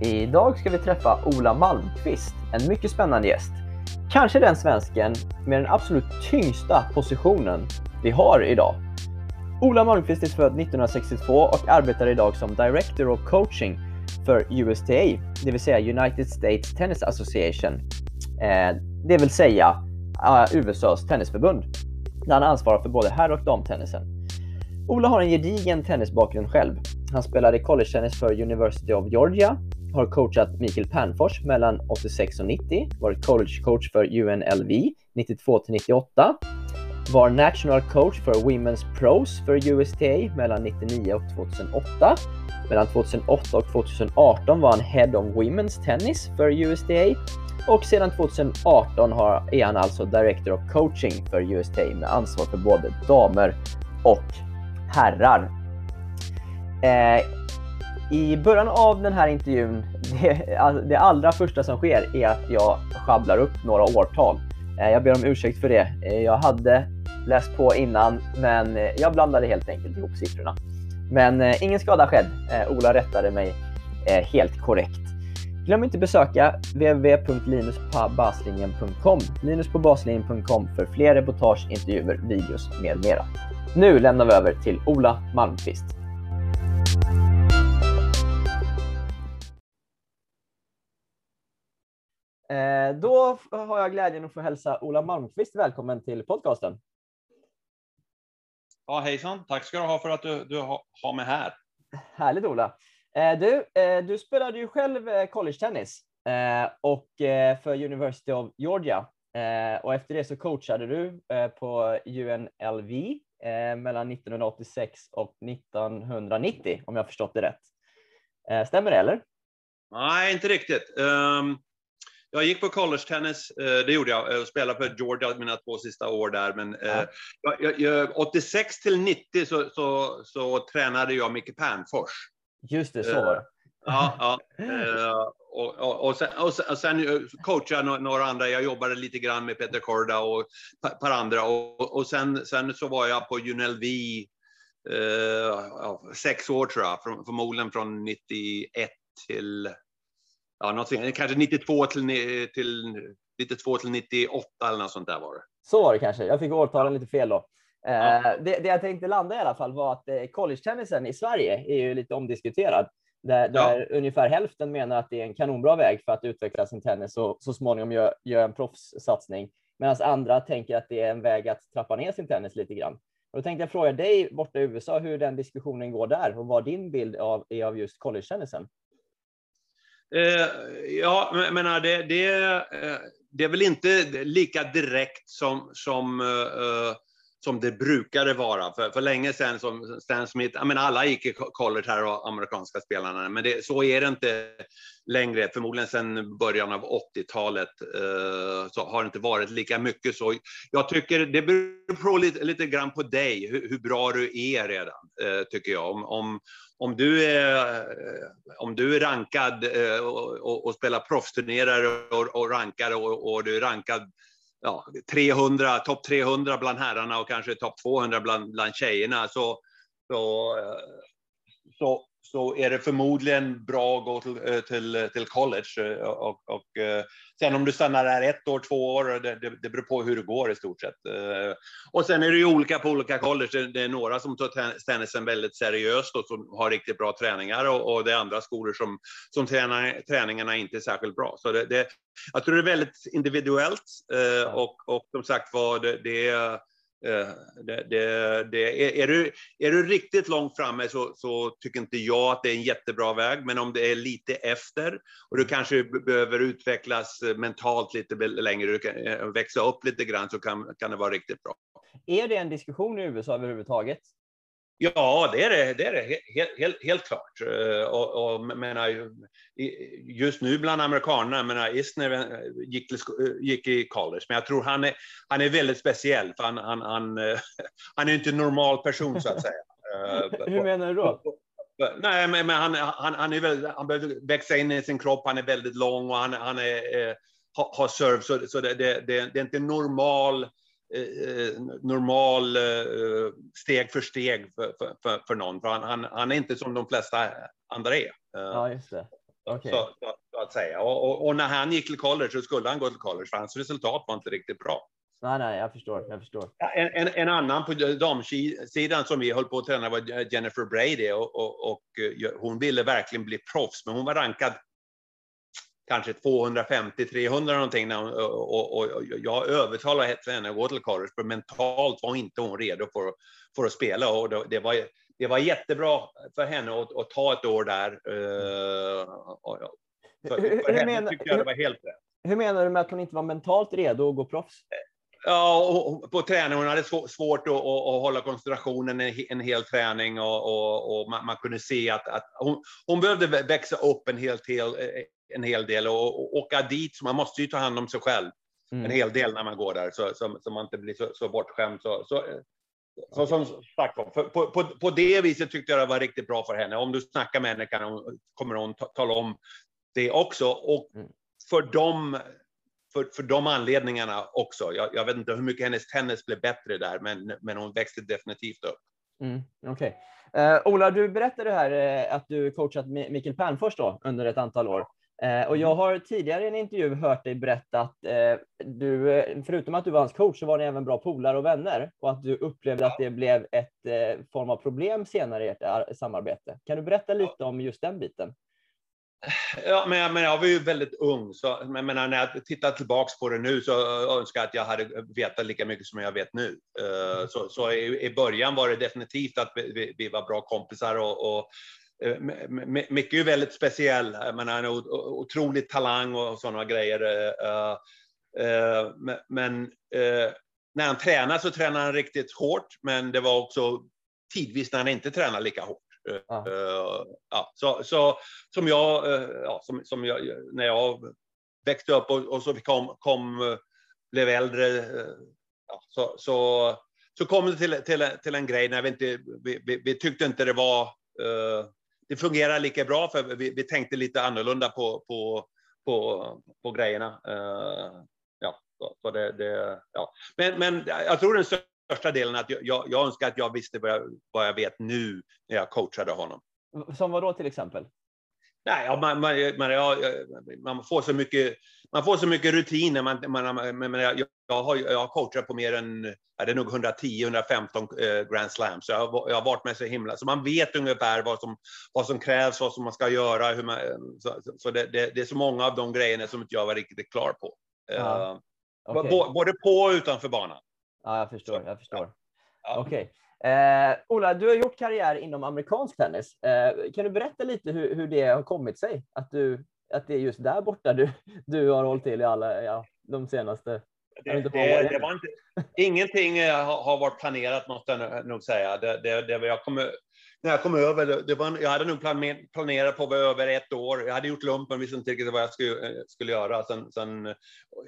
Idag ska vi träffa Ola Malmqvist, en mycket spännande gäst. Kanske den svensken med den absolut tyngsta positionen vi har idag. Ola Malmqvist är född 1962 och arbetar idag som Director of Coaching för USTA, det vill säga United States Tennis Association. Eh, det vill säga eh, USAs tennisförbund. Där han ansvarar för både herr och damtennisen. Ola har en gedigen tennisbakgrund själv. Han spelade college-tennis för University of Georgia, har coachat Mikael Pernfors mellan 86 och 90, varit collegecoach för UNLV 92 till 98, var national coach för Women's Pros för USTA mellan 99 och 2008. Mellan 2008 och 2018 var han Head of Women's Tennis för USTA och sedan 2018 har, är han alltså Director of Coaching för USTA med ansvar för både damer och herrar. Eh, i början av den här intervjun, det, det allra första som sker är att jag sjabblar upp några årtal. Eh, jag ber om ursäkt för det. Eh, jag hade läst på innan, men eh, jag blandade helt enkelt ihop siffrorna. Men ingen skada skedd. Ola rättade mig helt korrekt. Glöm inte besöka www.linuspabaslinjen.com linuspåbaslinjen.com för fler reportage, intervjuer, videos med mera. Nu lämnar vi över till Ola Malmqvist. Då har jag glädjen att få hälsa Ola Malmqvist välkommen till podcasten. Ja, hejsan. Tack ska du ha för att du, du har, mig här. Härligt Ola. Eh, Du, eh, du spelade ju själv eh, college-tennis eh, och eh, för University of Georgia. Eh, Och efter det så coachade du eh, på UNLV eh, mellan 1986 och 1990, om jag förstått det rätt. Eh, Stämmer det eller? Nej, inte riktigt. Ehm, jag gick på college-tennis, eh, det gjorde jag, och spelade för Georgia mina två sista år där. Men eh, jag, jag, jag, 86 till 90 så, så, så tränade jag Micke Pernfors. Just det, så var det. Ja, ja. Eh, och, och, och, sen, och sen- och sen coachade jag nå- några andra. Jag jobbade lite grann med Peter Korda och ett par andra. Och, och sen, sen så var jag på UNLV eh, ja, sex år tror jag. Från, förmodligen från 91 till, ja, någonting, kanske 92 till, till 92 till 98 eller något sånt där var det. Så var det kanske. Jag fick årtalen lite fel då. Eh, Ja. det, det jag tänkte landa i alla fall var att eh, college-tennisen i Sverige är ju lite omdiskuterad. Där, där ungefär hälften menar att det är en kanonbra väg för att utveckla sin tennis och så småningom göra gör en proffssatsning. Medan andra tänker att det är en väg att trappa ner sin tennis lite grann. Och då tänkte jag fråga dig borta i USA hur den diskussionen går där och vad din bild av, är av just college-tennisen. Eh, ja, men jag menar, det, det, eh, det är väl inte lika direkt som, som, eh, som det brukade vara. För, för länge sedan som Stan Smith, jag menar alla gick i college här och amerikanska spelarna, men det, så är det inte längre. Förmodligen sedan början av 80-talet eh, så har det inte varit lika mycket så. Jag tycker det beror på lite, lite grann på dig, hur, hur bra du är redan, eh, tycker jag. Om, om, om du är, eh, om du är rankad eh, och, och, och spelar proffsturnerare och, och rankar och, och du är rankad ja, 300, topp 300 bland herrarna och kanske topp 200 bland, bland tjejerna så, så, eh, så, så är det förmodligen bra att gå till, eh, till, till college. Eh, och, och, sen om du stannar där ett år, två år, det, det, det beror på hur det går i stort sett. Eh, Och sen är det ju olika på olika college. Det- Det är några som tar ten- tennisen väldigt seriöst och som har riktigt bra träningar och, och det är andra skolor som, som tränar, träningarna inte är särskilt bra. Så det, jag tror det är väldigt individuellt eh, och, och som sagt var, det, det, är, Eh, det, det, det är, är, du, är du riktigt långt framme så, så tycker inte jag att det är en jättebra väg. Men om det är lite efter och du kanske behöver utvecklas eh, mentalt lite längre, du kan eh, växa upp lite grann så kan, kan det vara riktigt bra. Är det en diskussion i USA överhuvudtaget? Ja, det är det, det, är det. Helt, helt, helt klart. Eh, och, och menar, just nu bland amerikanerna, menar, Isner gick, gick i college, men jag tror han är, han är väldigt speciell, för han, han, han, han är inte en normal person så att säga. Hur menar du då? Nej, men, han, han, han, är väldigt, han behöver växa in i sin kropp, han är väldigt lång och han, han är, eh, har, serve, så, så det, det, det, det är inte normal Eh, eh, normal eh, steg för steg för, för, för någon. För han, han, han, är inte som de flesta andra är. Ja, just det. Okay. Så, så, så, att säga. Och, och, och, när han gick till college så skulle han gå till college, för hans resultat var inte riktigt bra. Nej, nej, jag förstår. Jag förstår. En, en, en annan på damsidan som vi höll på att träna var Jennifer Brady och, och, och hon ville verkligen bli proffs, men hon var rankad kanske 250-300 någonting. Och, och, och, jag övertalade henne att gå till college, för mentalt var inte hon redo för, för att spela. Och det, var, det var jättebra för henne att, att ta ett år där. Uh, för, för henne menar, tyckte jag det var helt rätt. Hur menar du med att hon inte var mentalt redo att gå proffs? Ja, och på träning. Hon hade svårt att, att, att hålla koncentrationen en, en hel träning och, och, och man, man, kunde se att, att hon, hon, behövde växa upp en, helt, hel, en hel del och, och åka dit. Så man måste ju ta hand om sig själv mm. en hel del när man går där så, så, så man inte blir så, så bortskämd. Så, så, så, som sagt på, på, på det viset tyckte jag det var riktigt bra för henne. Om du snackar med henne kan hon, kommer hon tala om det också. Och mm. för dem för, för de anledningarna också. Jag, jag, vet inte hur mycket hennes tennis blev bättre där, men, men hon växte definitivt upp. Mm, okay. Uh, Ola, du berättade här uh, att du coachat Mikael Pernfors då, under ett antal år. Uh, och jag mm. har tidigare i en intervju hört dig berätta att du, förutom att du var hans coach, så var ni även bra polare och vänner och att du upplevde att det blev ett form av problem senare i ert samarbete. Kan du berätta lite om just den biten? Ja, men, men jag var ju väldigt ung, så men, men när jag tittar tillbaks på det nu så önskar jag att jag hade vetat lika mycket som jag vet nu. Uh, så, så i, i, början var det definitivt att vi, vi var bra kompisar och, och Micke är ju väldigt speciell, han har otrolig talang och sådana grejer. Uh, men när han tränar så tränar han riktigt hårt, men det var också tidvis när han inte tränar lika hårt. Ja. Uh, ja, så, så, som jag, ja, som, som jag, när jag växte upp och, och så kom, kom, blev äldre, ja, så, så, så kom det till, till, till en grej när vi inte, vi, vi, vi tyckte inte det var, det fungerar lika bra för vi, vi tänkte lite annorlunda på, på, på, på grejerna. Eh, ja, så, så det, det, ja. Men, men jag tror den största delen att jag, jag, jag önskar att jag visste vad jag, vad jag vet nu när jag coachade honom. Som vad då till exempel? Nej, ja, man, man, man, ja, man, får så mycket, man får så mycket rutiner. Man, man, man, jag, jag, har, jag har coachat på mer än ja, det är nog 110-115 eh, Grand Slams. Så jag, har, jag har varit med så himla... Så man vet ungefär vad som, vad som krävs, vad som man ska göra. Hur man, så så det, det, det är så många av de grejerna som inte jag var riktigt klar på. Ja. Uh, okay. Både på och utanför banan. Ja, jag förstår. Jag förstår. Ja. Okej. Okay. Eh, Ola, du har gjort karriär inom amerikansk tennis. Eh, kan du berätta lite hur, hur det har kommit sig? Att, du, att det är just där borta du, du har hållit till i alla, ja, de senaste... Det, det, det var inte, ingenting har, har varit planerat, måste jag nog säga. Det, det, det, jag kommer när jag kom över, det var, jag hade nog planerat på att över ett år. Jag hade gjort lumpen, visste inte riktigt vad jag skulle, skulle göra. Sen, sen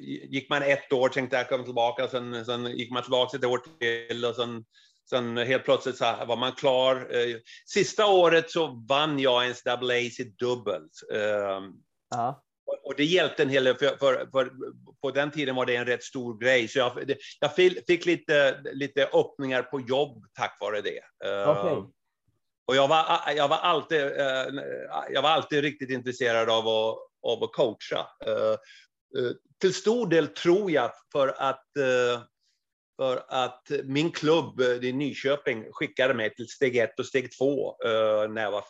gick man ett år, tänkte jag komma tillbaka. Sen, sen gick man tillbaka ett år till och sen, sen helt plötsligt så var man klar. Eh, sista året så vann jag en i dubbelt. Ehm, ja. Och det hjälpte en hel del, för, för, för, på den tiden var det en rätt stor grej. Så jag, jag fick lite, lite öppningar på jobb tack vare det. Okay. Ehm, och jag var, jag var, alltid, eh, jag var alltid riktigt intresserad av att, av att coacha. Eh, till stor del tror jag för att, för att min klubb i Nyköping skickade mig till steg ett och steg två när jag var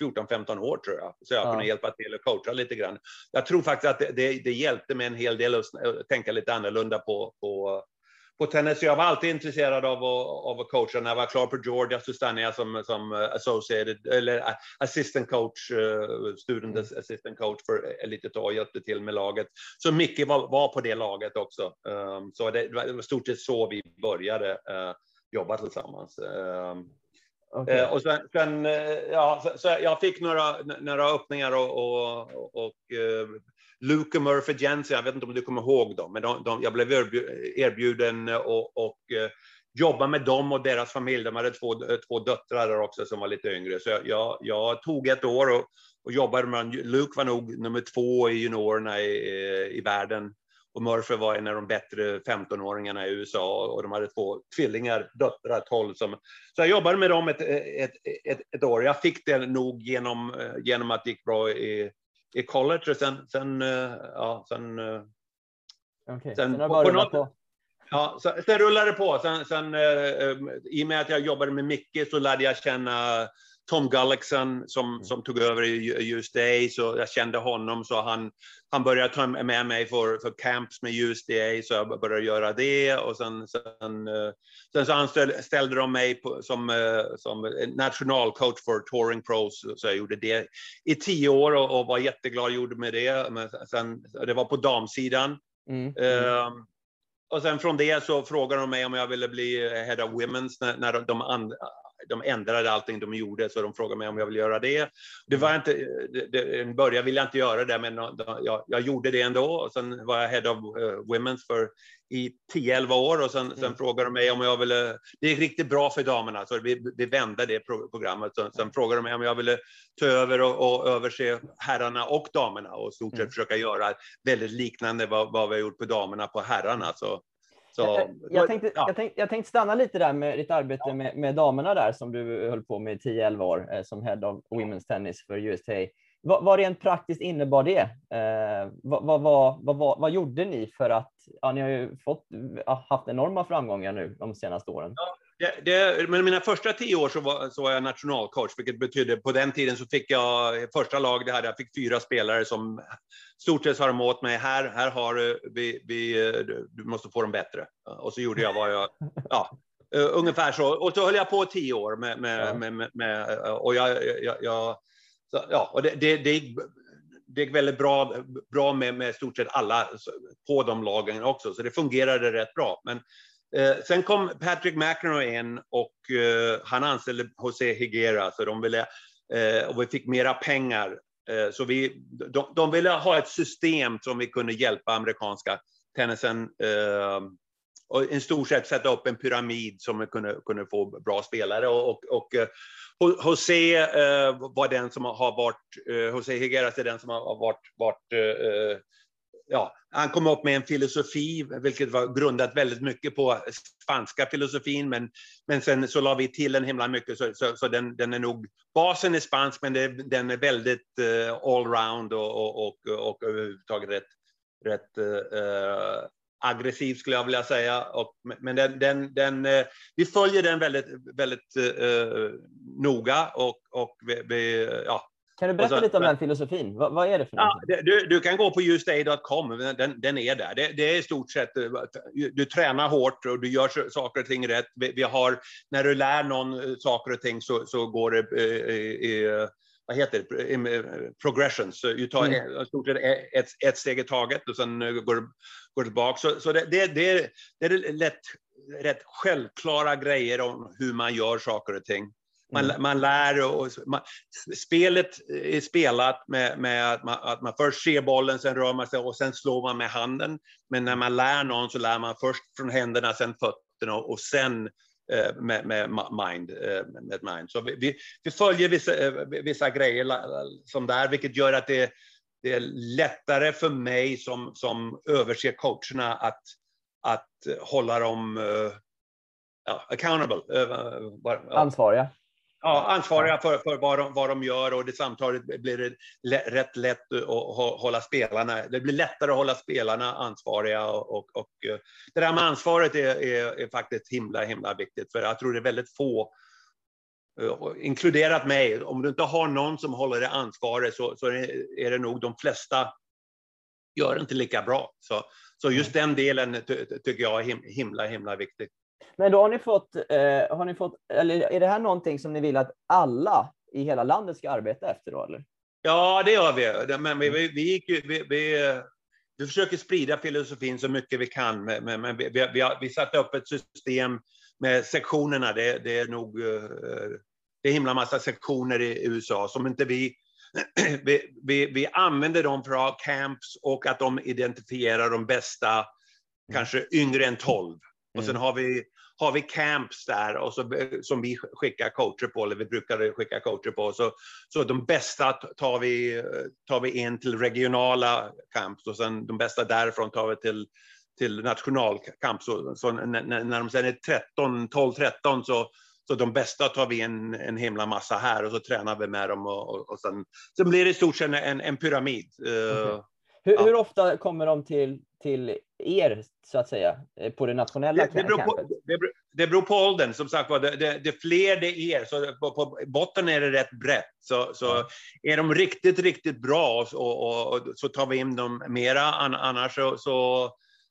14-15 år tror jag. Så jag ja. kunde hjälpa till att coacha lite grann. Jag tror faktiskt att det, det, det hjälpte mig en hel del att tänka lite annorlunda på, på på tennis. Jag var alltid intresserad av att, av att coacha. När jag var klar på Georgia så stannade jag som, som associated, eller assistant coach, uh, student mm. assistant coach för ett litet tag, hjälpte till med laget. Så Micke var, var på det laget också. Um, så det, det var stort sett så vi började. Uh, jobba tillsammans. Eh, Okej. Eh, och sen, sen eh, ja, så, så jag fick några, några öppningar och, och, och eh, Luke och Murphy Jensen, jag vet inte om du kommer ihåg dem, men de, de, jag blev erbjuden eh, och, och eh, jobba med dem och deras familj. De hade två, eh, två döttrar där också som var lite yngre. Så jag, jag, tog ett år och, och jobbade med dem. Luke var nog nummer två i juniorerna i, i världen. Och Murphy var en av de bättre 15-åringarna i USA och de hade två tvillingar, döttrar, 12. Som, så jag jobbade med dem ett, ett, ett, ett år. Jag fick det nog genom, genom att det gick bra i, i college och sen, sen, eh, ja, sen, eh, Okej. sen Sen på- på något- på. ja, så, sen rullade det på. Sen, sen, eh, I och med att jag jobbade med Micke så lärde jag känna Tom Gullickson som, som tog över i USDA, så jag kände honom. Så han, han började ta med mig för, för camps med USDA, så jag började göra det. Och sen, sen, eh, sen så anställde de mig på, som, eh, som nationalcoach för Touring Pros, så jag gjorde det i tio år och, och var jätteglad gjorde med det. Men sen, det var på damsidan. Mm. Ehm, och sen från det så frågade de mig om jag ville bli head of women's när, när de, de, ändrade allting de gjorde, så de frågade mig om jag ville göra det. Det var inte, det, i början ville jag inte göra det, men jag, jag gjorde det ändå. Och sen var jag head of uh, women's för i 10-11 år och sen, sen Mm. frågade de mig om jag ville, det gick riktigt bra för damerna, så vi, vi vände det pro- programmet. Sen, sen frågade de mig om jag ville ta över och, och överse herrarna och damerna och stort sett Mm. försöka göra väldigt liknande vad, vad vi har gjort på damerna på herrarna. Så, så, Jag, tänkte, ja. jag, tänkte, jag tänkte stanna lite där med ditt arbete med, med damerna där som du höll på med i 10-11 år eh, som head of women's tennis för USTA. Vad, vad rent praktiskt innebar det? Eh, vad, vad, vad, gjorde ni för att, ja, ni har ju fått, ja, haft enorma framgångar nu de senaste åren. Det, det, men mina första tio år så var, så var jag nationalcoach, vilket betydde på den tiden så fick jag, första lag det hade jag fick fyra spelare som stort sett sa de åt mig, här, här har du, vi, vi, du måste få dem bättre. Och så gjorde jag vad jag, ja, uh, ungefär så. Och så höll jag på tio år med, med, Ja. med, med, med och jag, jag, jag så, ja, och det, det, det, gick, det gick väldigt bra, bra med, med stort sett alla på de lagen också, så det fungerade rätt bra. Men Eh, sen kom Patrick McEnroe in och eh, han anställde José Higuera, så de ville, eh, och vi fick mera pengar. Eh, så vi, de, de ville ha ett system som vi kunde hjälpa amerikanska tennisen eh, och i stort sett sätta upp en pyramid som vi kunde, kunde få bra spelare. Och, och, och eh, José eh, var den som har varit, eh, José Higueras är den som har varit, varit eh, eh ja, han kom upp med en filosofi, vilket var grundat väldigt mycket på spanska filosofin, men, men sen så la vi till en himla mycket, så, så, så den, den är nog, basen är spansk, men det, den är väldigt uh, allround och, och, och, och överhuvudtaget rätt, rätt uh, aggressiv skulle jag vilja säga. Och, men den, den, den, uh, vi följer den väldigt, väldigt uh, noga och, och vi, vi, ja, kan du berätta så- lite om men- den filosofin? Vad, vad är det för Ja, det- du, du kan gå på justday.com, den, den är där. Det, det är i stort sett, eh, du tränar hårt och du gör saker och ting rätt. Vi, vi har, när du lär någon eh, saker och ting så, så går det eh, eh, vad heter det, progressions. Så du tar Mm. stort sett ett, ett steg i taget och sen eh, går du går tillbaka. Så, så det, det, det, det är lätt, rätt självklara grejer om hur man gör saker och ting. Man, Mm. man lär och man, spelet är spelat med, med att, man, att man först ser bollen, sen rör man sig och sen slår man med handen. Men när man lär någon så lär man först från händerna, sen fötterna och sen eh, med, med mind. eh, Med mind. Så vi, vi, vi följer vissa, eh, vissa grejer som där, vilket gör att det, det är lättare för mig som, som överser coacherna att, att hålla dem ja, accountable. bara- ja. Ansvariga? Ja, ansvariga för, för vad, de, vad de gör och det samtalet blir det rätt lätt att hå- hålla spelarna, det blir lättare att hålla spelarna ansvariga och, och, och eh, det där med ansvaret är, är, är faktiskt himla, himla viktigt för jag tror det är väldigt få, eh, inkluderat mig, om du inte har någon som håller det ansvaret så, så är det- nog de flesta gör inte lika bra. Så, så just den delen ty, tycker jag är him, himla, himla viktig. Men då har ni fått, eh, har ni fått, eller är det här någonting som ni vill att alla i hela landet ska arbeta efter då, eller? Ja, det gör vi. Men vi, vi, vi, gick ju, vi, vi, vi försöker sprida filosofin så mycket vi kan. Men, men vi, vi, vi, har, vi satte upp ett system med sektionerna, det, det är nog eh, det är himla massa sektioner i USA som inte vi vi, vi, vi använder dem för att ha camps och att de identifierar de bästa, kanske yngre än 12. Och sen mm. har vi, har vi camps där och så, som vi skickar coacher på, eller vi brukar skicka coacher på. Så, så de bästa tar vi, tar vi in till regionala camps och sen de bästa därifrån tar vi till, till nationalkamp. Så, så när, när de sen är 13, 12, 13 så så de bästa tar vi en, en himla massa här och så tränar vi med dem och, och, och sen, sen blir det i stort sett en, en pyramid. Okay. Uh, hur, ja. hur, ofta kommer de till, till er, så att säga, eh, på det nationella det, det beror på, det, det beror på åldern, som sagt var. Det, det, det fler det är, så på, på, botten är det rätt brett. Så, så mm. är de riktigt, riktigt bra och, och, och, så tar vi in dem mera. Annars så, så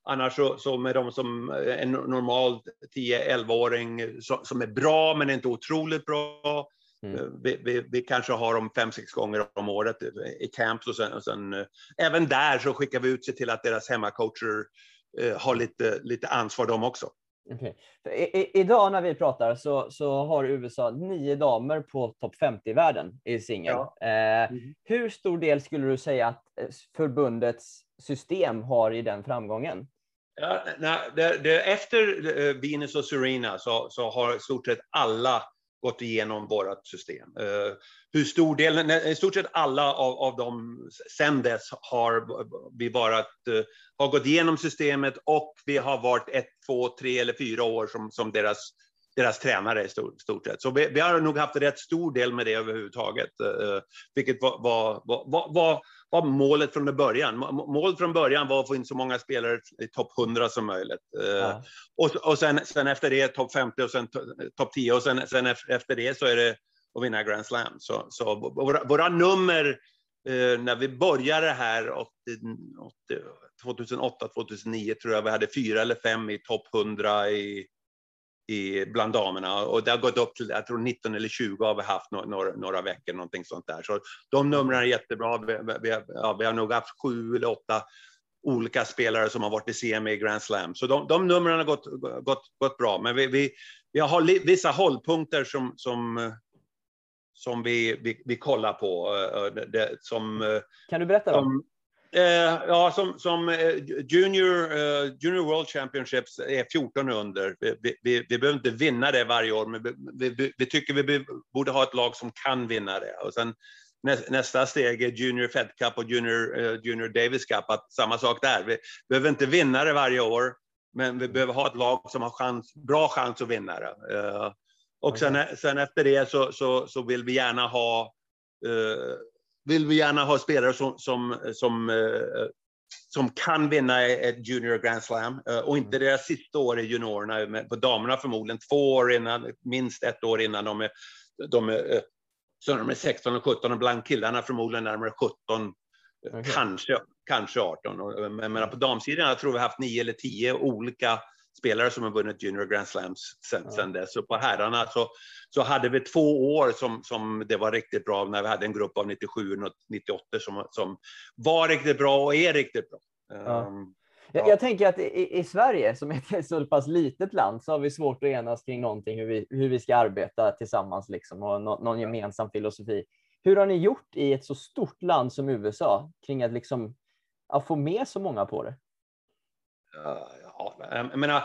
Annars så, så med de som en normal 10-11-åring som är bra men inte otroligt bra. Mm. Eh, vi, vi, vi, kanske har dem fem, sex gånger om året i camps och sen, och sen eh, även där så skickar vi ut sig till att deras hemmacoacher eh, har lite, lite ansvar de också. Okay. I, i, idag när vi pratar så, så har USA nio damer på topp 50 i världen i singel. Ja. Eh, mm. Hur stor del skulle du säga att förbundets system har i den framgången? Ja, nej, det, det, efter Venus och Serena så, så har i stort sett alla gått igenom vårt system. Eh, hur stor del, i stort sett alla av, av dem sen dess har vi varit, eh, har gått igenom systemet och vi har varit ett, två, tre eller fyra år som, som deras, deras tränare i stort, stort sett. Så vi, vi, har nog haft rätt stor del med det överhuvudtaget, eh, vilket var, var, var, var var målet från början. Målet från början var att få in så många spelare i topp 100 som möjligt. Eh, ja. Och, och sen, sen efter det topp 50 och sen topp 10 och sen, sen efter det så är det att vinna Grand Slam. Så, så våra, våra nummer eh, när vi började här 2008, 2009 tror jag vi hade fyra eller fem i topp 100 i i, bland damerna och det har gått upp till, jag tror 19 eller 20 har vi haft några, några veckor, någonting sånt där. Så de numren är jättebra. Vi, vi, ja, vi har nog haft sju eller åtta olika spelare som har varit i semi i Grand Slam. Så de, de numren har gått, gått, gått bra. Men vi, vi, vi har vissa hållpunkter som, som, som vi, vi, vi kollar på. Eh, det, som, kan du berätta? Som, Eh, ja, som, som eh, junior, eh, junior World Championships är 14 under. Vi, vi, vi behöver inte vinna det varje år, men vi, vi, vi tycker vi borde ha ett lag som kan vinna det. Och sen, nästa steg är Junior Fed Cup och Junior, uh, Junior Davis Cup. Att samma sak där. Vi behöver inte vinna det varje år, men vi behöver ha ett lag som har chans, bra chans att vinna det. Uh, och sen, sen efter det så, så, så vill vi gärna ha uh, vill vi gärna ha spelare som, som, som, eh, som kan vinna ett Junior Grand Slam eh, och inte mm. deras sista år i juniorerna, på damerna förmodligen två år innan, minst ett år innan de är, de är, eh, så de är 16 och 17 och bland killarna förmodligen närmare 17, okay. kanske, kanske 18. Men, men på damsidan jag tror vi haft nio eller tio olika spelare som har vunnit Junior Grand Slams sen, ja. sen dess. Och på herrarna så, så hade vi två år som, som det var riktigt bra när vi hade en grupp av 97 och 98 som, som var riktigt bra och är riktigt bra. Ja. Um, jag, jag, tänker att i, i, Sverige, som är ett så pass litet land, så har vi svårt att enas kring någonting, hur vi, hur vi ska arbeta tillsammans liksom, och no, någon gemensam filosofi. Hur har ni gjort i ett så stort land som USA kring att, liksom, att få med så många på det? Ja, jag menar,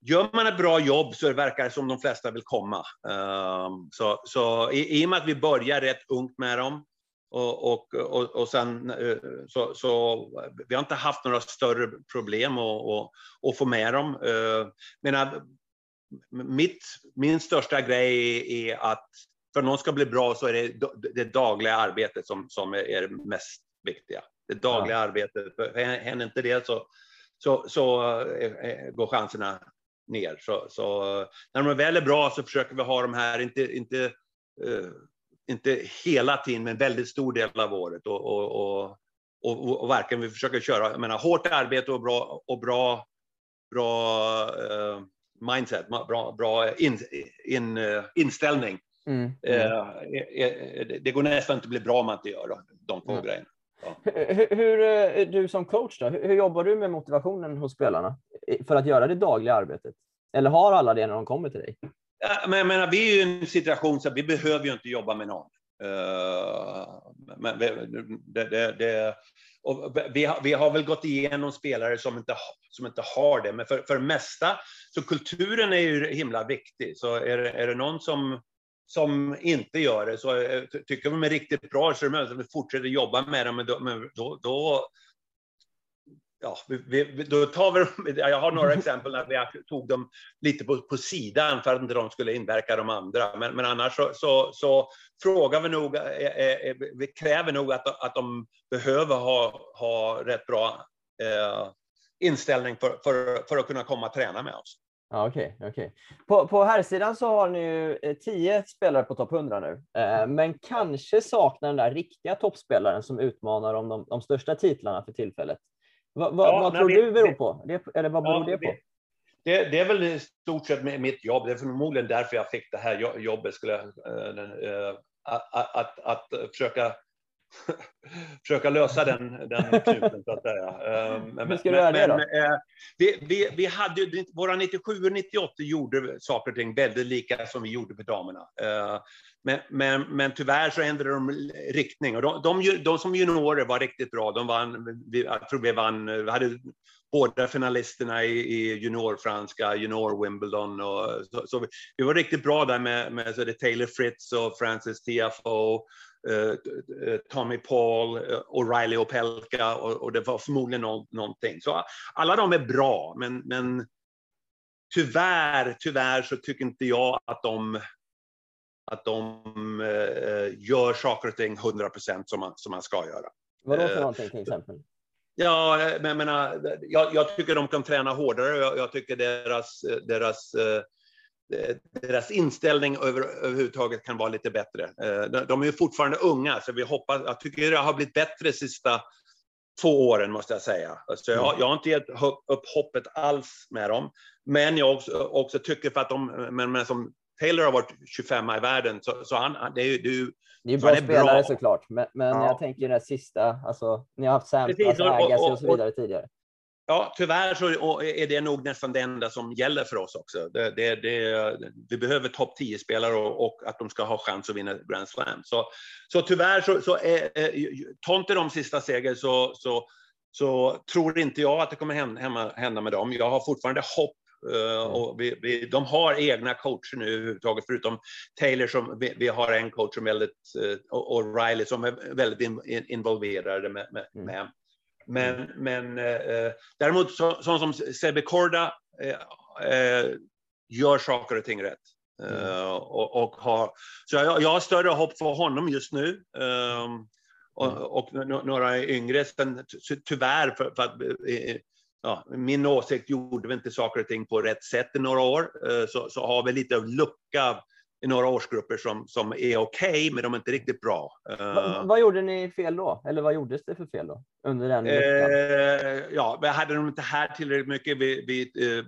gör man ett bra jobb så verkar det som de flesta vill komma. Ehm, så, så i, i och med att vi börjar rätt ungt med dem och, och, och, och sen eh, så, så vi har inte haft några större problem att, få med dem. Ehm, menar, mitt, min största grej är att för att någon ska bli bra så är det det dagliga arbetet som, som är det mest viktiga. Det dagliga ja. arbetet. Händer inte det så, så, så eh, eh, går chanserna ner. Så, så, när de väl är bra så försöker vi ha de här, inte, inte, eh, inte hela tiden, men väldigt stor del av året. Och, och, och, och, och verkligen vi försöker köra, jag menar, hårt arbete och bra, och bra, bra uh, mindset, bra, bra in, in, uh, inställning. Mm. Mm. Uh, det går nästan inte att bli bra om man inte gör de två mm. grejerna. Hur, hur, eh, du som coach då, hur, jobbar du med motivationen hos spelarna för att göra det dagliga arbetet? Eller har alla det när de kommer till dig? Ja, men jag menar, vi är ju i en situation så vi behöver ju inte jobba med någon. Uh, men det, det, det, och vi, har, vi har väl gått igenom spelare som inte, som inte har det, men för, för det mesta, så kulturen är ju himla viktig. Så är det, är det någon som, som inte gör det, så är, tycker de är riktigt bra, så är det möjligt att vi fortsätter jobba med dem, men då, men då, då ja, vi, vi, då tar vi, jag har några exempel när vi tog dem lite på, på sidan för att inte de skulle inverka de andra. Men, men annars så, så, så frågar vi nog, eh, eh, vi kräver nog att, att de behöver ha, ha rätt bra eh, inställning för, för, för att kunna komma och träna med oss. Ja, Okej, okay, okay, På, på här sidan så har ni ju eh, tio spelare på topp 100 nu, eh, men kanske saknar den där riktiga toppspelaren som utmanar om de, de största titlarna för tillfället. Va, va, ja, vad tror vi, du beror på? Det, eller vad beror ja, det på? Det, det, är väl i stort sett mitt jobb. Det är förmodligen därför jag fick det här jobbet. Skulle, äh, att, att, att försöka försöka lösa den, den knuten, så att säga. Men, Hur ska du göra det då? Men, vi, vi, vi hade, våra 97 och 98 gjorde saker och ting väldigt lika som vi gjorde för damerna. Men, men, men tyvärr så ändrade de riktning. Och de, de, de som juniorer var riktigt bra. De vann, jag tror vi vann, vi hade båda finalisterna i, i juniorfranska, junior Wimbledon. Och, så, så vi, vi, var riktigt bra där med, med så det Taylor Fritz och Francis Tiafoe. Uh, Tommy Paul, uh, O'Reilly och Pelka och, och, det var förmodligen någonting. Så alla de är bra, men, men tyvärr, tyvärr så tycker inte jag att de att de eh, gör saker och ting 100 procent som man, som man ska göra. Vadå för någonting till exempel? Ja, men, men jag, jag tycker de kan träna hårdare. Jag, jag tycker deras, deras, deras inställning över, överhuvudtaget kan vara lite bättre. De är ju fortfarande unga, så vi hoppas, jag tycker det har blivit bättre de sista två åren, måste jag säga. Så jag, jag har inte gett upp hoppet alls med dem. Men jag också, också tycker för att de, men, men som Taylor har varit 25 i världen, så, så han, det är ju... Det är bra spelare bra. såklart, men, men ja. jag tänker den sista, alltså, ni har haft Sampras, Agassi och, och, så vidare tidigare. Ja, tyvärr så är det nog nästan det enda som gäller för oss också. Det, det, det, vi behöver topp 10-spelare och, och, att de ska ha chans att vinna Grand Slam. Så, så tyvärr så, så är, inte de sista seger så, så, så tror inte jag att det kommer hända, hända med dem. Jag har fortfarande hopp Uh, och vi, vi, de har egna coacher nu överhuvudtaget, förutom Taylor som vi, vi har en coach som är väldigt, uh, och Riley som är väldigt in, in, involverade med. med, mm. med. Men, mm. men uh, däremot så, sån som Sebbe Korda gör saker och ting rätt. Mm. och, och har, så jag, jag har större hopp för honom just nu. Um, och, mm. och, några yngre, sen, tyvärr, för, för att ja, min åsikt gjorde vi inte saker och ting på rätt sätt i några år, eh, så, så har vi lite lucka i några årsgrupper som, som är okej, okay, men de är inte riktigt bra. Va, vad gjorde ni fel då? Eller vad gjordes det för fel då? Under den eh, Ja, vi hade dem inte här tillräckligt mycket. Vi, vi, eh,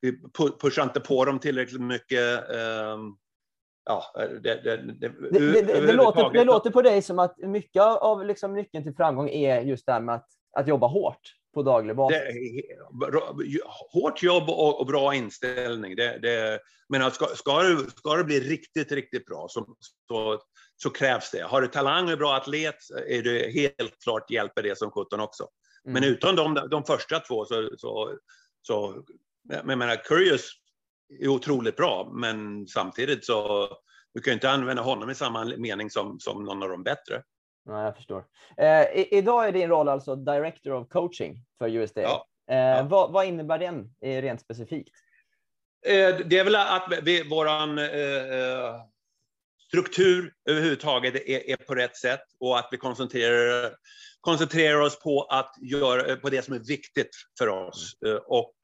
vi pushade inte på dem tillräckligt mycket. Eh, ja, det, det, det, det, det låter, det låter på dig som att mycket av liksom nyckeln till framgång är just det här med att, att jobba hårt på daglig basis? Det, hårt jobb och, och bra inställning. Det, det, men ska, ska, det, ska det bli riktigt, riktigt bra så, så, så, krävs det. Har du talang och är bra atlet är det helt klart hjälper det som 17 också. Mm. Men utan de, de första två så, så, så jag menar, Curious är otroligt bra, men samtidigt så du kan inte använda honom i samma mening som, som någon av de bättre. Ja, jag förstår. Eh, idag är din roll alltså Director of Coaching för USD. Ja. Eh, ja. Vad, vad, innebär den eh, rent specifikt? Eh, det är väl att vi, våran eh, struktur överhuvudtaget är, är, på rätt sätt och att vi koncentrerar, koncentrerar oss på, att göra, på det som är viktigt för oss. Mm. Eh, och,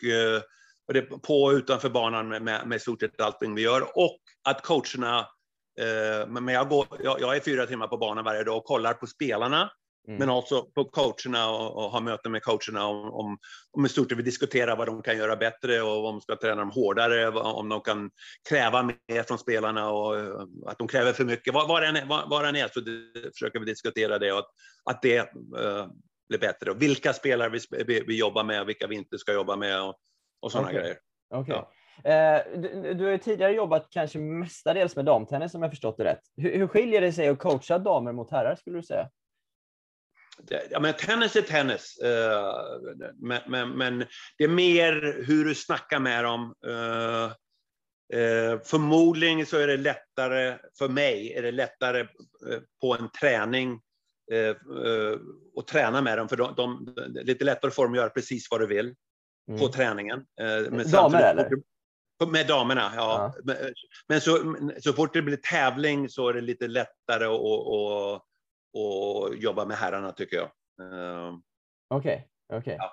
och det på och utanför banan med, med, med stort sett allting vi gör. Och att coacherna Eh, men jag, går, jag, är fyra timmar på banan varje dag och kollar på spelarna, mm. men också på coacherna och, och har möten med coacherna om, om, om i stort vi diskuterar vad de kan göra bättre och om de ska träna dem hårdare, om de kan kräva mer från spelarna och eh, att de kräver för mycket. Var, den, är, var, var är så det, försöker vi diskutera det och att, att det uh, blir bättre. Och vilka spelare vi, vi, vi, jobbar med och vilka vi inte ska jobba med och, och sådana okay. grejer. Okay. Ja. Eh, du, du har ju tidigare jobbat kanske mestadels med damtennis om jag förstått det rätt. Hur, hur skiljer det sig att coacha damer mot herrar skulle du säga? Ja, men tennis är tennis. eh, Men, men, men det är mer hur du snackar med dem. Eh, Förmodligen så är det lättare, för mig, är det lättare på en träning att träna med dem. För de, de, det är lite lättare för dem att göra precis vad du vill Mm. på träningen. Men Damer, eller? Med damerna, ja. Men, men så, så fort det blir tävling så är det lite lättare att, att, att jobba med herrarna tycker jag. Eh, Okej, okej. Ja.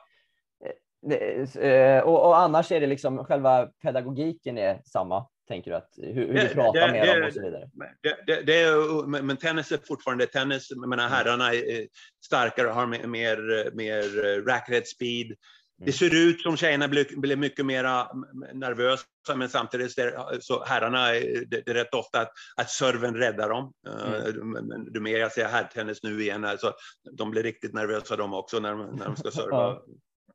Eh, det- eh, Och, och annars är det liksom själva pedagogiken är samma, tänker du? Att hur, hur Det- du pratar det- med dem och så vidare. Det, är, men tennis är fortfarande tennis. Jag menar, Mm. herrarna är starkare, har mer, mer, racket speed. Mm. Det ser ut som tjejerna blir, blir mycket mer nervösa, men samtidigt så herrarna, det, det är rätt ofta att, att serven räddar dem. Eh, men Ju mer jag ser herrtennis nu igen, alltså, de blir riktigt nervösa de också när de, när de ska serva.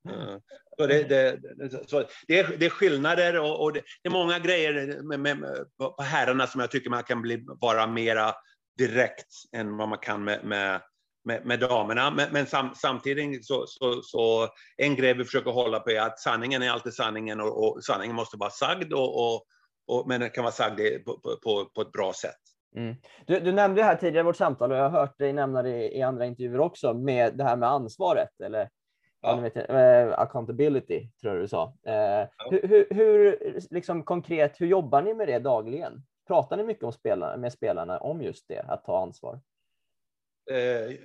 Eh, Så det, det, så det, är, det är skillnader och, och det, det är många grejer med, med, på herrarna som jag tycker man kan bli, vara mera direkt än vad man kan med, med, med, med damerna. Men, men sam, samtidigt så, så, så en grej vi försöker hålla på är att sanningen är alltid sanningen och, och sanningen måste vara sagd och, och, och, men den kan vara sagd på, på, på, ett bra sätt. Mm. Du, du nämnde här tidigare i vårt samtal och jag har hört dig nämna det i andra intervjuer också med det här med ansvaret eller Ja. ja. vet, eh, accountability tror jag du sa. Eh, hur, hur, hur liksom konkret, hur jobbar ni med det dagligen? Pratar ni mycket om spelarna, med spelarna om just det, att ta ansvar? Eh,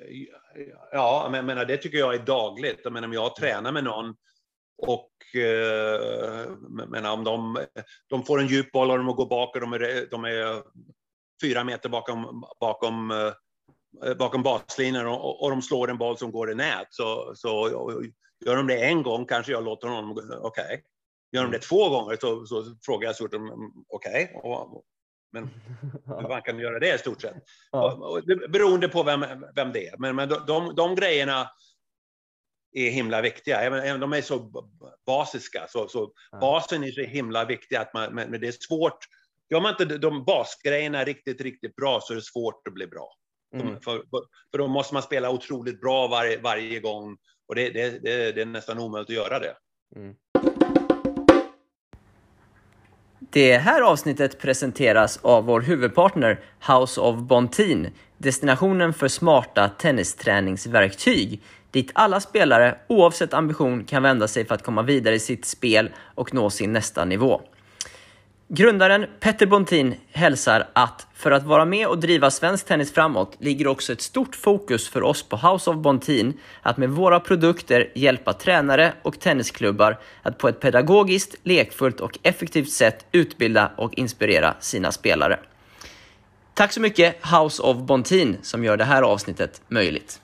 ja, men jag menar, det tycker jag är dagligt. Jag menar, om jag tränar med någon och eh, menar, om de, de får en djup boll och de går bak och de är, de är fyra meter bakom, bakom, eh, bakom baslinjen och, och de slår en boll som går i nät. Så, så gör de det en gång kanske jag låter honom, okej. Gör de det två gånger så, så frågar jag så okej, och- men hur man kan göra det i stort sett. Ja. Och- och Beroende på vem, vem det är. Men, men de, de, de grejerna är himla viktiga. Även, även de är så basiska. Så, så Ja. basen är så himla viktig att man, men, men det är svårt. Gör man inte de- de basgrejerna riktigt, riktigt bra så är det svårt att bli bra. Mm. För, för då måste man spela otroligt bra varje, varje gång. Och det, det, det, det är nästan omöjligt att göra det. Mm. Det här avsnittet presenteras av vår huvudpartner House of Bontin, destinationen för smarta tennisträningsverktyg, dit alla spelare oavsett ambition kan vända sig för att komma vidare i sitt spel och nå sin nästa nivå. Grundaren Petter Bontin hälsar att för att vara med och driva svensk tennis framåt ligger också ett stort fokus för oss på House of Bontin att med våra produkter hjälpa tränare och tennisklubbar att på ett pedagogiskt, lekfullt och effektivt sätt utbilda och inspirera sina spelare. Tack så mycket House of Bontin som gör det här avsnittet möjligt.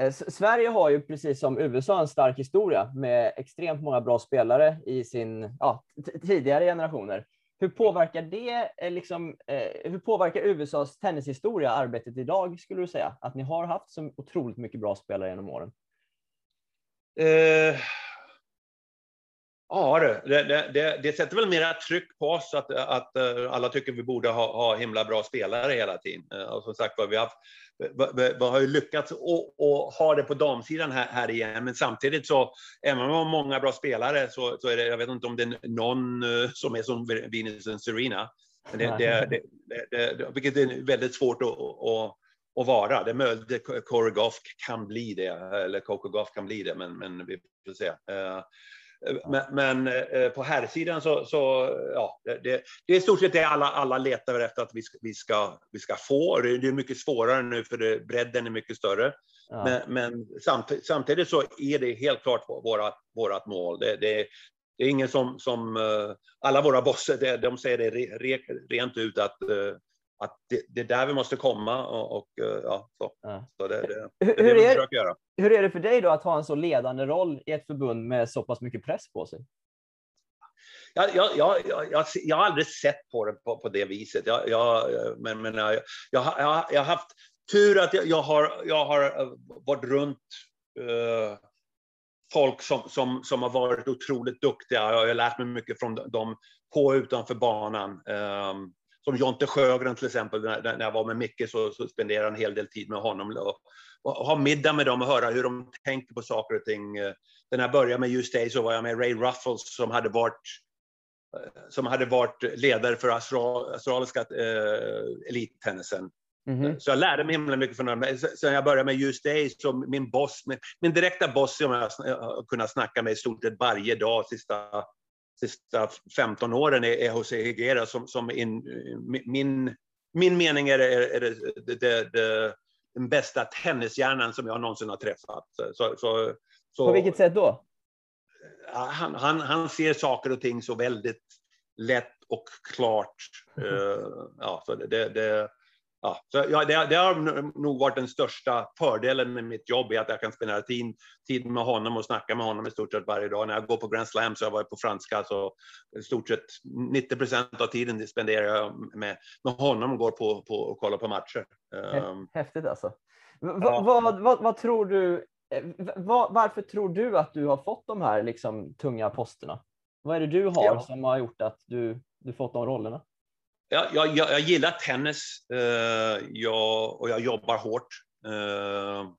Eh, Sverige har ju precis som USA en stark historia med extremt många bra spelare i sin ja, tidigare generationer. Hur påverkar det eh, liksom, eh, hur påverkar USAs tennishistoria arbetet idag skulle du säga? Att ni har haft så otroligt mycket bra spelare genom åren. Eh, ja, det, det, det, det sätter väl mera tryck på oss att, att eh, alla tycker vi borde ha, ha himla bra spelare hela tiden. Eh, Och som sagt vi har, vi, vi, har ju lyckats och, och ha det på damsidan här, här igen, men samtidigt så, även om vi har många bra spelare så, så är det, jag vet inte om det är någon eh, som är som Venus och Serena. Men det, det, det, det, det, vilket är väldigt svårt att, att, att vara. Det är möjligt att Corey Goff kan bli det, eller Coco Goff kan bli det, men, men vi får se. Men, men eh, på här sidan så, så ja, det, det, är i stort sett det alla, alla letar efter att vi ska, vi ska, vi ska få. Det är, mycket svårare nu för det, bredden är mycket större. Ja. Men, men samtidigt, samtidigt så är det helt klart våra, vårat mål. Det, det, det är ingen som, som eh, alla våra bosser, det, de säger det re, re, rent ut att, eh, att det, det är där vi måste komma och, och eh, ja, så. Ja. så det, det, Hur, det är det är, göra. hur är det för dig då att ha en så ledande roll i ett förbund med så pass mycket press på sig? Jag, jag, jag, jag, jag, har aldrig sett på det på, på det viset. Jag, jag, men, men jag, jag, har- jag, har- jag har haft tur att jag, jag, har, jag har eh, varit runt eh, folk som, som, som har varit otroligt duktiga. Jag har lärt mig mycket från dem på och utanför banan. Um, som Jonte Sjögren till exempel, när, jag var med Micke så, så spenderade jag en hel del tid med honom. Och, och ha middag med dem och höra hur de tänker på saker och ting. När jag började med Just Day så var jag med Ray Ruffles som hade varit som hade varit ledare för australiska eh, elittennisen. Mm -hmm. Så jag lärde mig himla mycket från honom. Sen jag började med Just Day, så min boss, min, min direkta boss som jag har kunnat snacka med i stort sett varje dag sista, sista 15 åren är, är José Higuera som, som in, min, min mening är, är, är det, det, det, det, den bästa tennishjärnan som jag någonsin har träffat. Så, så, så, På vilket sätt då? Han, han, han ser saker och ting så väldigt lätt och klart. Mm. Uh, ja, så det, det, ja, så ja, det, det, har nog varit den största fördelen med mitt jobb, är att jag kan spendera tid, tid med honom och snacka med honom i stort sett varje dag. När jag går på Grand Slam så har jag varit på franska, så i stort sett 90 procent av tiden spenderar jag med, med honom och går på, på och kollar på matcher. Um, Häftigt alltså. V ja. vad, vad, vad, tror du, eh, varför tror du att du har fått de här liksom, tunga posterna? Vad är det du har ja. som har gjort att du, du fått de rollerna? Jag, jag, jag gillar tennis eh, jag, och jag jobbar hårt. Eh,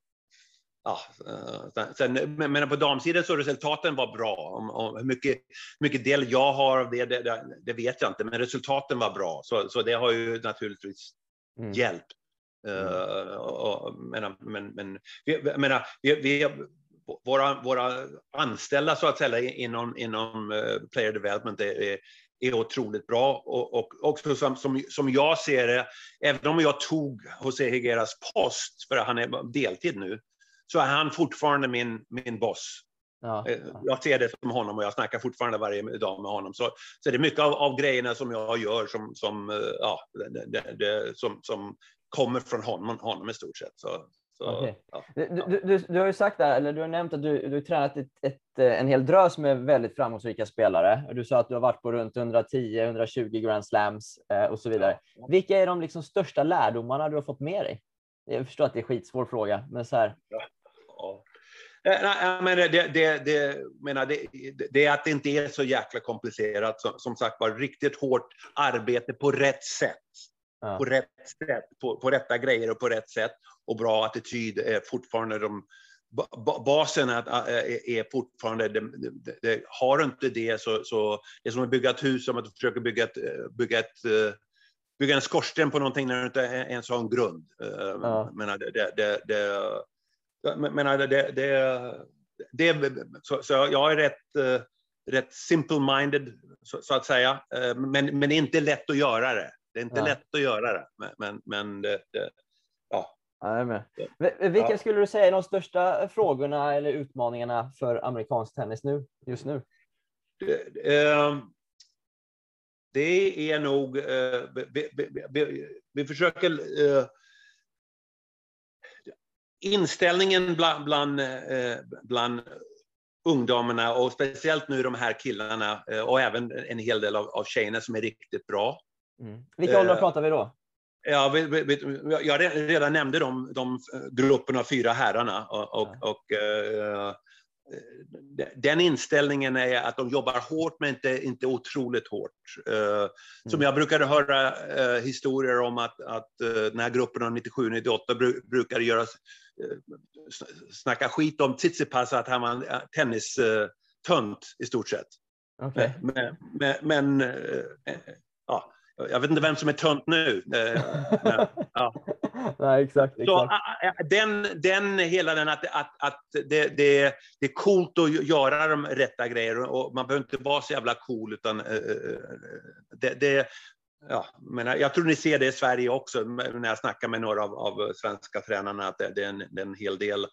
ja, eh, sen, men på damsidan så resultaten var bra. Om, om hur mycket, mycket del jag har av det, det, det, vet jag inte, men resultaten var bra. Så, så det har ju naturligtvis mm. hjälpt. Mm. Uh, och, men, men, men, vi, menar, vi, vi, våra, våra anställda så att säga inom, inom uh, player development är, är otroligt bra. Och, och också som, som, som jag ser det, även om jag tog José Higueras post, för han är deltid nu, så är han fortfarande min, min boss. Ja. Eh, jag ser det som honom och jag snackar fortfarande varje dag med honom. Så, så det är mycket av, av grejerna som jag gör som, som, eh, ja, det, det, det, som, som kommer från honom, honom i stort sett. Så, så, okay. ja, du, du, du, du, har ju sagt där, eller du har nämnt att du, du har tränat ett, ett, en hel drös med väldigt framgångsrika spelare. Du sa att du har varit på runt 110-120 Grand Slams eh, och så vidare. Ja. Vilka är de liksom största lärdomarna du har fått med dig? Jag förstår att det är en skitsvår fråga, men så här. Ja. Nej, men det, det, det, menar, det, det är att det inte är så jäkla komplicerat. Som, som sagt var, riktigt hårt arbete på rätt sätt. Ja. På rätt sätt, på, på rätta grejer och på rätt sätt och bra attityd är fortfarande de basen är, är fortfarande, det, det, det, har du inte det så, så det är som att bygga ett hus, som att försöka bygga, ett, bygga, ett, bygga en skorsten på någonting när du inte ens har en grund. Ja. Menar, det, det, det, det, det, det, så, så jag är rätt, rätt simple-minded, så, så, att säga, men, men inte lätt att göra det. Det är inte ja. lätt att göra det, men, men, men det, ja, med. Vilka skulle du säga är de största frågorna eller utmaningarna för amerikansk tennis nu, just nu? Det, eh, det är nog... Eh, vi, vi, vi, vi, försöker... Eh, inställningen bland, bland, eh, bland ungdomarna och speciellt nu de här killarna och även en hel del av, av tjejerna som är riktigt bra. Mm. Vilka åldrar eh, pratar vi då? Ja, jag redan nämnde de, de gruppen av fyra herrarna. Och, och, och uh, den inställningen är att de jobbar hårt, men inte, inte otroligt hårt. Uh, mm. Som jag brukade höra uh, historier om att, att den här gruppen av 97-98 bru brukade göra, snacka skit om Tsitsipas, att han var en tennistönt i stort sett. Okay. Men, men, men ja, jag vet inte vem som är tönt nu. Eh, men, ja. Nej, exakt. exakt. Så, den, den, hela den att, att, att det, det, det är coolt att göra de rätta grejerna och man behöver inte vara så jävla cool utan eh, eh, det, det Ja, men jag tror ni ser det i Sverige också när jag snackar med några av, av svenska tränarna att det, det, är en, det är en hel del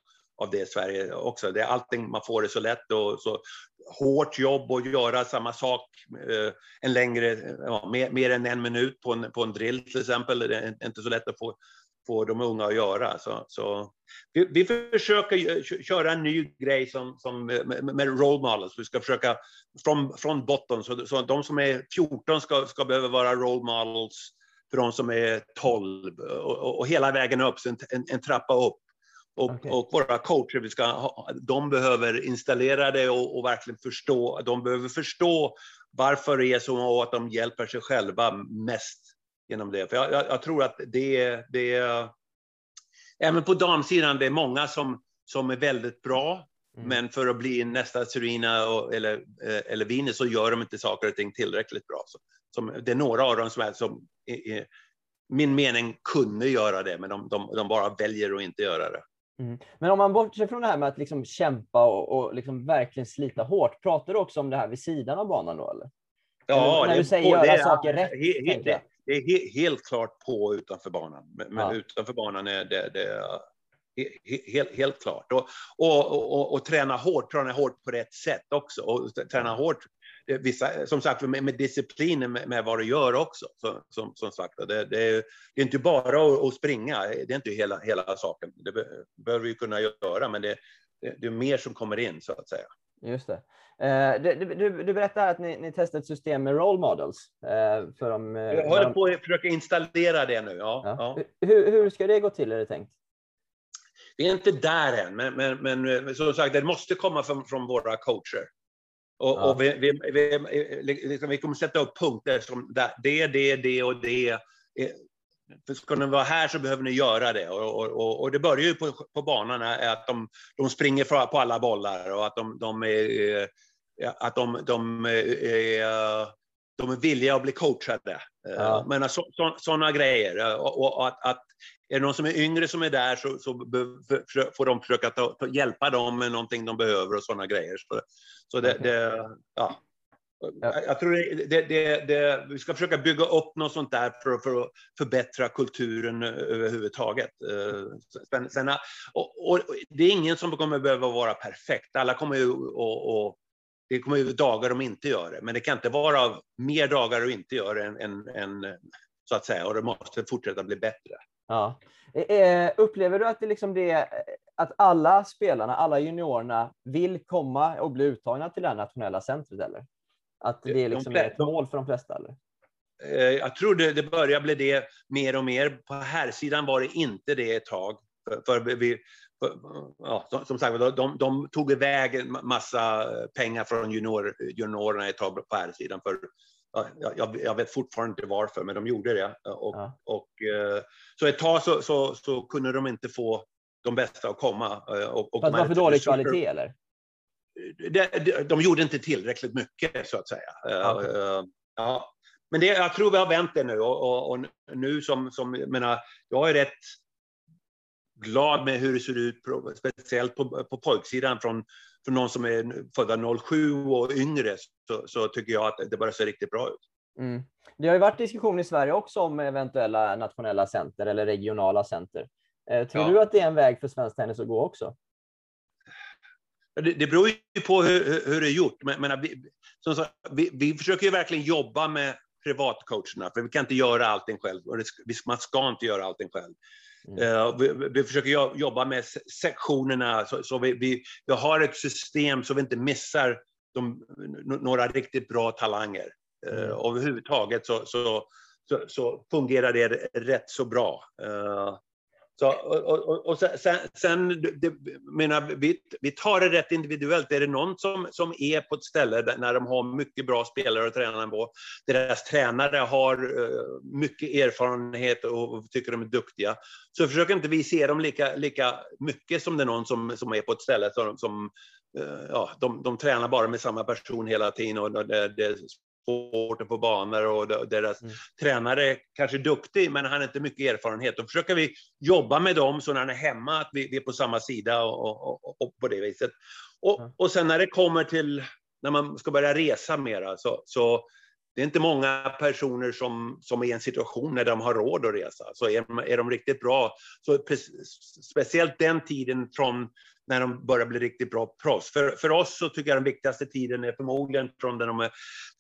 av det i Sverige också. Det är allting, man får det så lätt och så hårt jobb och göra samma sak eh, en längre, eh, ja, mer, mer, än en minut på en, på en drill till exempel. Det är inte så lätt att få, få de unga att göra. Så, så vi, vi försöker köra en ny grej som, som eh, med, med role models. Vi ska försöka från, från botten, så, så de som är 14 ska, ska behöva vara role models för de som är 12 och, och, och hela vägen upp, så en, en, en trappa upp. Och, Okej. och våra coacher, vi ska ha, de behöver installera det och, och verkligen förstå, de behöver förstå varför det är så och att de hjälper sig själva mest genom det. För jag, jag, jag tror att det, det även på damsidan, det är många som, som är väldigt bra, Mm. men för att bli nästa Serena och, eller, eh, eller Venus så gör de inte saker och ting tillräckligt bra. Så, som, det är några av dem som, är, som i, i min mening kunde göra det, men de, de, de bara väljer att inte göra det. Mm. Men om man bortser från det här med att liksom kämpa och, och liksom verkligen slita hårt, pratar du också om det här vid sidan av banan då eller? Eller när det du säger göra är- saker rätt, he- he- det, det är he, helt klart på utanför banan. Men, Ja. utanför banan är det, det helt, helt klart. Och, och, och, och, träna hårt, träna hårt på rätt sätt också. Och träna hårt, vissa, som sagt, med, med disciplin med, med vad du gör också. Så, som, som sagt, det, det, är, det är inte bara att, att springa, det är inte hela, hela saken. Det be, behöver vi kunna göra, men det, det, är mer som kommer in, så att säga. Just det. Eh, du, du, du berättade att ni, ni testar ett system med role models. Eh, för de, eh, Jag håller de- på att försöka installera det nu. Ja, Ja. ja. Hur, hur ska det gå till är det tänkt? Vi är inte där än, men, men, men som sagt, det måste komma från, från våra coacher. Och, Ja. och vi, vi, vi, liksom, vi kommer sätta upp punkter som det, det, det och det. Eh, För ska ni vara här så behöver ni göra det. Och, och, och, det börjar ju på, på banan att de, de springer på alla bollar och att de, de är, eh, att de, de, är, de är villiga att bli coachade. Eh, Ja. Men så, så, sådana grejer. Eh, Och, och, och att, att är det någon som är yngre som är där så, så får de försöka ta, ta, hjälpa dem med någonting de behöver och sådana grejer. Så, så det, det, ja. Ja. Jag, tror det, det, det, det, vi ska försöka bygga upp något sånt där för, för att förbättra kulturen överhuvudtaget. Eh, Sen, sen, och, och det är ingen som kommer behöva vara perfekt. Alla kommer ju och, och det kommer ju dagar de inte gör det, men det kan inte vara mer dagar du inte gör än, än, än så att säga, och det måste fortsätta bli bättre. Ja. Eh, eh, upplever du att det liksom det eh, att alla spelarna, alla juniorerna vill komma och bli uttagna till det här nationella centret eller? Att det De är liksom ett mål för de flesta eller? Eh, Jag tror det, det börjar bli det mer och mer. På här sidan var det inte det ett tag. För, för vi, för, ja, som, sagt, de, de tog iväg en ma- massa pengar från junior, juniorerna ett tag på här sidan för jag, jag vet fortfarande inte varför, men de gjorde det. Och, Ja. och, eh, så ett tag så, så, så kunde de inte få de bästa att komma. eh, Och, och För att det de var hade för dålig kvalitet eller? de, de, de gjorde inte tillräckligt mycket, så att säga. Eh, eh, ja. Men det, jag tror vi har vänt det nu. Och, och, nu som, som, jag menar, jag är rätt glad med hur det ser ut, speciellt på, på pojksidan från, från någon som är födda 07 och yngre, så, så tycker jag att det börjar se riktigt bra ut. Mm. Det har ju varit diskussion i Sverige också om eventuella nationella center eller regionala center. Eh, tror Ja. du att det är en väg för svensk tennis att gå också? Det, det beror ju på hur, hur, det är gjort. Men, men vi, sagt, vi, vi försöker ju verkligen jobba med privatcoacherna, för vi kan inte göra allting själv. Och det, man ska inte göra allting själv. Mm. Eh, vi, vi försöker jo- jobba med se- sektionerna, så, så vi, vi, vi har ett system så vi inte missar de, några riktigt bra talanger. Mm. Uh, överhuvudtaget så, så, så, så fungerar det rätt så bra. Eh, så, och, och, och- och sen, sen- det, menar, vi, vi tar det rätt individuellt. Är det någon som, som är på ett ställe där, när de har mycket bra spelare att träna på, deras tränare har eh, mycket erfarenhet och, och tycker de är duktiga, så försöker inte vi se dem lika, lika mycket som det är någon som, som är på ett ställe som, som eh, ja, de, de tränar bara med samma person hela tiden och det, det är svårt att få banor och deras Mm. tränare är kanske duktig men han har inte mycket erfarenhet. Då försöker vi jobba med dem så när han är hemma att vi, vi är på samma sida och, och, och, på det viset. Och, och sen när det kommer till när man ska börja resa mera så, så det är inte många personer som, som är i en situation när de har råd att resa. Så är, de- är de riktigt bra, så speciellt den tiden från när de börjar bli riktigt bra proffs. För, för oss så tycker jag den viktigaste tiden är förmodligen från när de är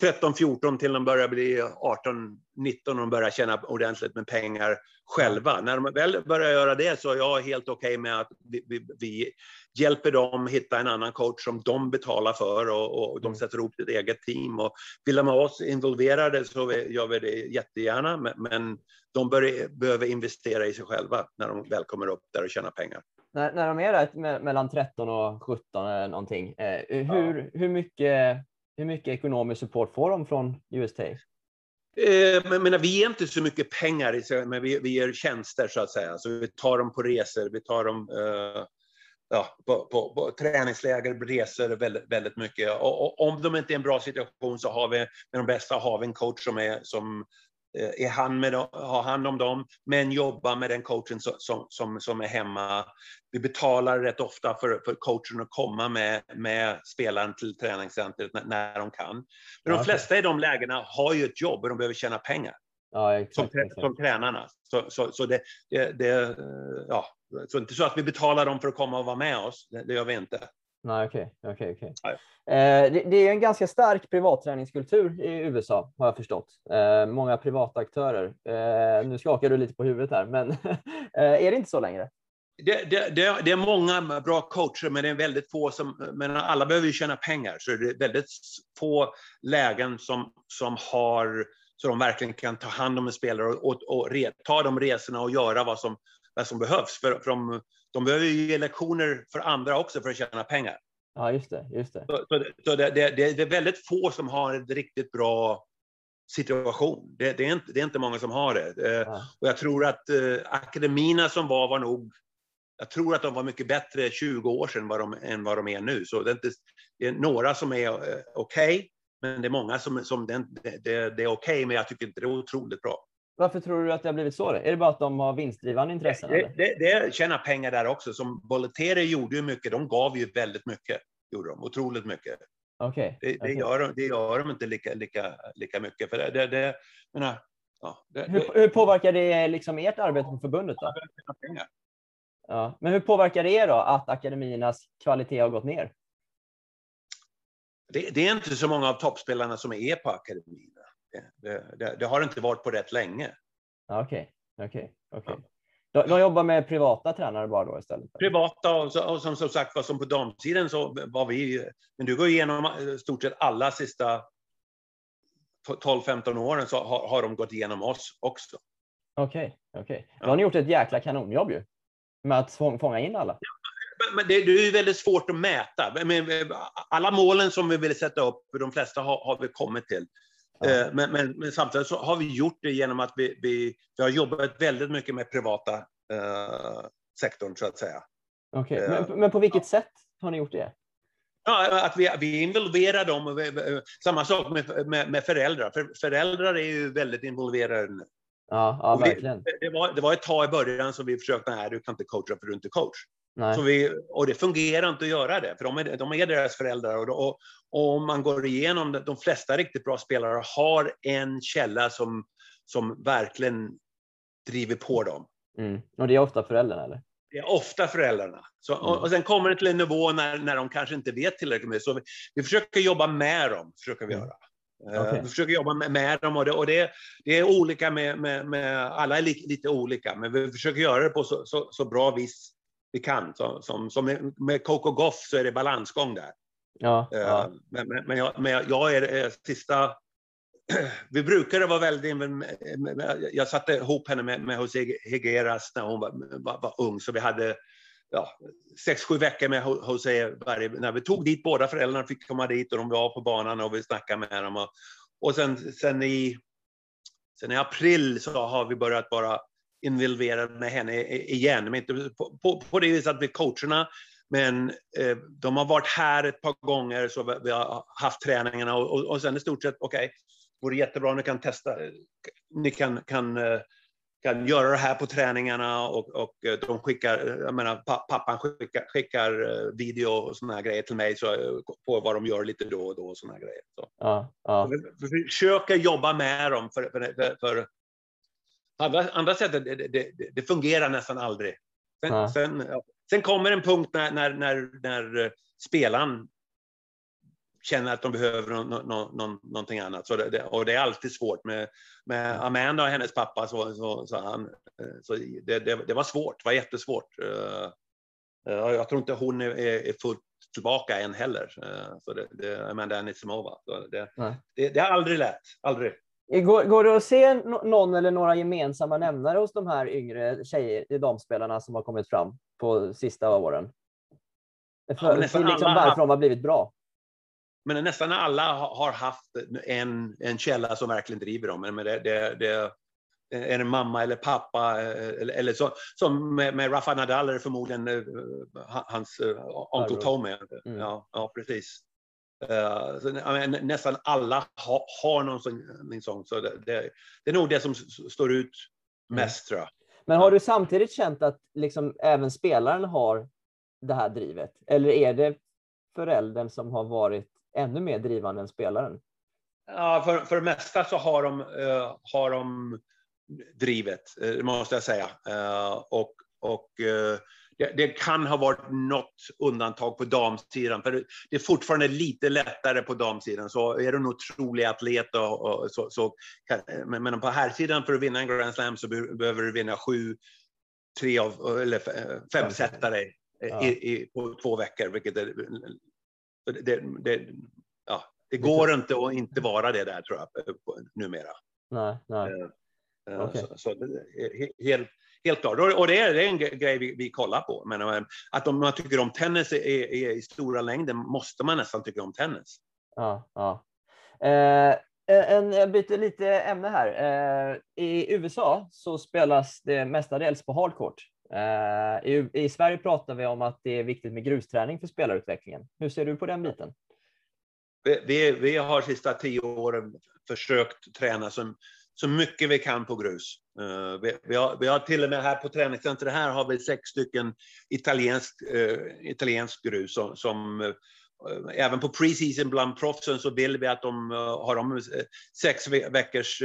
13-14 till de börjar bli 18-19 och de börjar tjäna ordentligt med pengar själva. När de väl börjar göra det så är jag helt okej okay med att vi, vi, vi, hjälper dem hitta en annan coach som de betalar för och, och de Mm. sätter ihop ett eget team. Och vill de ha oss involverade så gör vi det jättegärna, men, men de bör, behöver investera i sig själva när de väl kommer upp där och tjänar pengar. När, när de är där me- mellan 13 och 17 eller någonting, eh, hur, hur, mycket, hur mycket ekonomisk support får de från UST? Eh, men, men vi ger inte så mycket pengar, men vi, vi ger tjänster så att säga. Så vi tar dem på resor, vi tar dem eh, ja, på, på, på träningsläger, resor väldigt, väldigt mycket. Och, och om de inte är i en bra situation så har vi, med de bästa har vi en coach som är, som eh, är hand med, dem- har hand om dem, men jobbar med den coachen som, som, som, som är hemma. Vi betalar rätt ofta för, för coachen att komma med, med spelaren till träningscentret när, när de kan. Men Ja, de flesta i de lägena har ju ett jobb och de behöver tjäna pengar Ja, som, exakt. trä- exakt. som tränarna. Så, så, så det, det, det, eh, ja, så inte så att vi betalar dem för att komma och vara med oss. Det, det gör vi inte. Nej, okej, okej, okej. Nej. Eh, det, det är en ganska stark privatträningskultur i USA har jag förstått. Eh, många privata aktörer. Eh, nu skakar du lite på huvudet här, men eh, är det inte så längre? Det, det, det, det är många bra coacher, men det är väldigt få som... Men alla behöver ju tjäna pengar, så det är väldigt få lägen som, som har... Så de verkligen kan ta hand om en spelare och, och, och re, ta de resorna och göra vad som, vad som behövs. För, för de, de behöver ju ge lektioner för andra också för att tjäna pengar. Ja, just det, just det. Så, så, så det, det, det, är väldigt få som har en riktigt bra situation. Det, det, är, inte, det är inte många som har det. Eh, Ja. och jag tror att eh, akademierna som var, var nog... Jag tror att de var mycket bättre 20 år sedan vad de, än vad de är nu. Så det är, inte, det är några som är eh, okej, men det är många som, som det, det, det är okej, men jag tycker inte det är otroligt bra. Varför tror du att det har blivit så? Är det bara att de har vinstdrivande intressen? Det, det, det tjänar pengar där också. Som Bolleteri gjorde ju mycket. De gav ju väldigt mycket. Gjorde de. Otroligt mycket. Okej. Det, det, okej. gör, de- det gör de inte lika, lika, lika mycket. För det, det, menar, ja, Hur, hur påverkar det liksom ert arbete på förbundet? Då? Ja. Men hur påverkar det er då att akademiernas kvalitet har gått ner? Det, det är inte så många av toppspelarna som är på akademierna. Det, det, det, har inte varit på rätt länge. Ja, Okej, okej, okej. De, de jobbar med privata tränare bara då istället? Privata och, så, och som, som sagt var som på damsidan så var vi, men du går igenom eh, stort sett alla sista 12-15 åren så har, har de gått igenom oss också. Okej, okej. Då Ja. har ni gjort ett jäkla kanonjobb ju. Med att fång- fånga in alla. Men, men det, det är ju väldigt svårt att mäta. Alla målen som vi ville sätta upp, de flesta har, har vi kommit till. Ja. Eh, Men, men, men samtidigt så har vi gjort det genom att vi, vi, vi har jobbat väldigt mycket med privata eh, sektorn, så att säga. Okej, Ja. men, men på vilket sätt har ni gjort det? Ja, att vi, vi involverar dem. och vi- Samma sak med, med, med föräldrar. För föräldrar är ju väldigt involverade nu. Ja, ja verkligen. Det var, det var ett tag i början som vi försökte, nej du kan inte coacha för du är inte coach. Nej. Så vi, och det fungerar inte att göra det, för de är, de är deras föräldrar. Och, och, och om man går igenom det, de flesta riktigt bra spelare har en källa som, som verkligen driver på dem. Mm. Och det är ofta föräldrarna eller? Det är ofta föräldrarna. Så, Mm. och, och sen kommer det till en nivå när, när de kanske inte vet tillräckligt mycket. Så vi, vi försöker jobba med dem. Försöker vi Mm. göra. Eh, Okej. Vi försöker jobba med, med dem och, det, och det, det är olika med, med, med alla är lite, lite olika, men vi försöker göra det på så, så, så bra vis vi kan. Så, som, som med, Coco Goff så är det balansgång där. Ja, Eh, ja. Men, men, men, jag, men jag- är eh, sista... Vi brukade vara väldigt... Jag satte ihop henne med, med Jose Higueras när hon var, var, var ung, så vi hade ja, sex, sju veckor med Jo- Jose varje, när vi tog dit båda föräldrarna fick komma dit och de var på banan och vi snackade med dem. Och, och sen, sen, i, sen i april så har vi börjat vara involverade med henne igen. Men inte på, på, på det viset att vi coacherna men eh, de har varit här ett par gånger så vi, vi har haft träningarna och, och, och sen i stort sett, okej, vore jättebra om ni kan testa, ni kan, kan, eh, kan göra det här på träningarna och, och eh, de skickar, jag menar pa, pappan skickar, skickar eh, video och såna här grejer till mig så, på vad de gör lite då och då och såna här grejer. Så. ja, ja. Försöker jobba med dem för, för, för, för andra, andra sättet, det, det, det, fungerar nästan aldrig. Sen, Ja. sen, ja, sen kommer en punkt när, när, när, när eh, spelaren känner att de behöver no, no, no, någonting annat. Så det, och det är alltid svårt. Med, med Amanda och hennes pappa så, så, så, han, eh, så det, det, det, var svårt, det var jättesvårt. Uh, jag tror inte hon är, är fullt tillbaka än heller. Så det, det, Amanda Anisimova. Så det, det, det är aldrig lätt, aldrig. Går, går det att se någon eller några gemensamma nämnare hos de här yngre tjejer, damspelarna som har kommit fram på sista åren? För, ja, liksom varför de har blivit bra? Men nästan alla har haft en, en källa som verkligen driver dem. Men det, det, det är en mamma eller pappa, eller, eller så, som med, med Rafa Nadal är det förmodligen uh, hans uh, onkel Tommy. Mm. Ja, ja, precis. Uh, så, mean, nästan alla ha, har någon sån, så det, det, det, är nog det som står ut mm. mest mm. tror jag. Men har du samtidigt känt att liksom även spelaren har det här drivet? Eller är det föräldern som har varit ännu mer drivande än spelaren? Ja, för, för det mesta så har de, uh, har de drivet, uh, måste jag säga. Och och det, det, kan ha varit något undantag på damsidan, för det är fortfarande lite lättare på damsidan. Så är du en otrolig atlet, och, och så, så kan, men på här sidan för att vinna en Grand Slam så behöver du vinna sju, tre av, eller femsättare ja. i, i, på två veckor, vilket är det, det, ja, det går inte att inte vara det där tror jag numera. Nej, nej. Uh, okay. så, så, helt, helt klart. Och det är, det är en grej vi, vi kollar på. Men eh, att om man tycker om tennis är, är i stora längden måste man nästan tycka om tennis. Ja, ja. Eh, en, jag byter lite ämne här. Eh, I USA så spelas det mestadels på hardcourt. Eh, I, I Sverige pratar vi om att det är viktigt med grusträning för spelarutvecklingen. Hur ser du på den biten? Vi, vi, vi har sista tio åren försökt träna som, så mycket vi kan på grus. Uh, vi, vi, har, vi, har, till och med här på träningscentret här har vi sex stycken italiensk, uh, italiensk grus som, som uh, även på preseason bland proffsen så vill vi att de har de sex veckors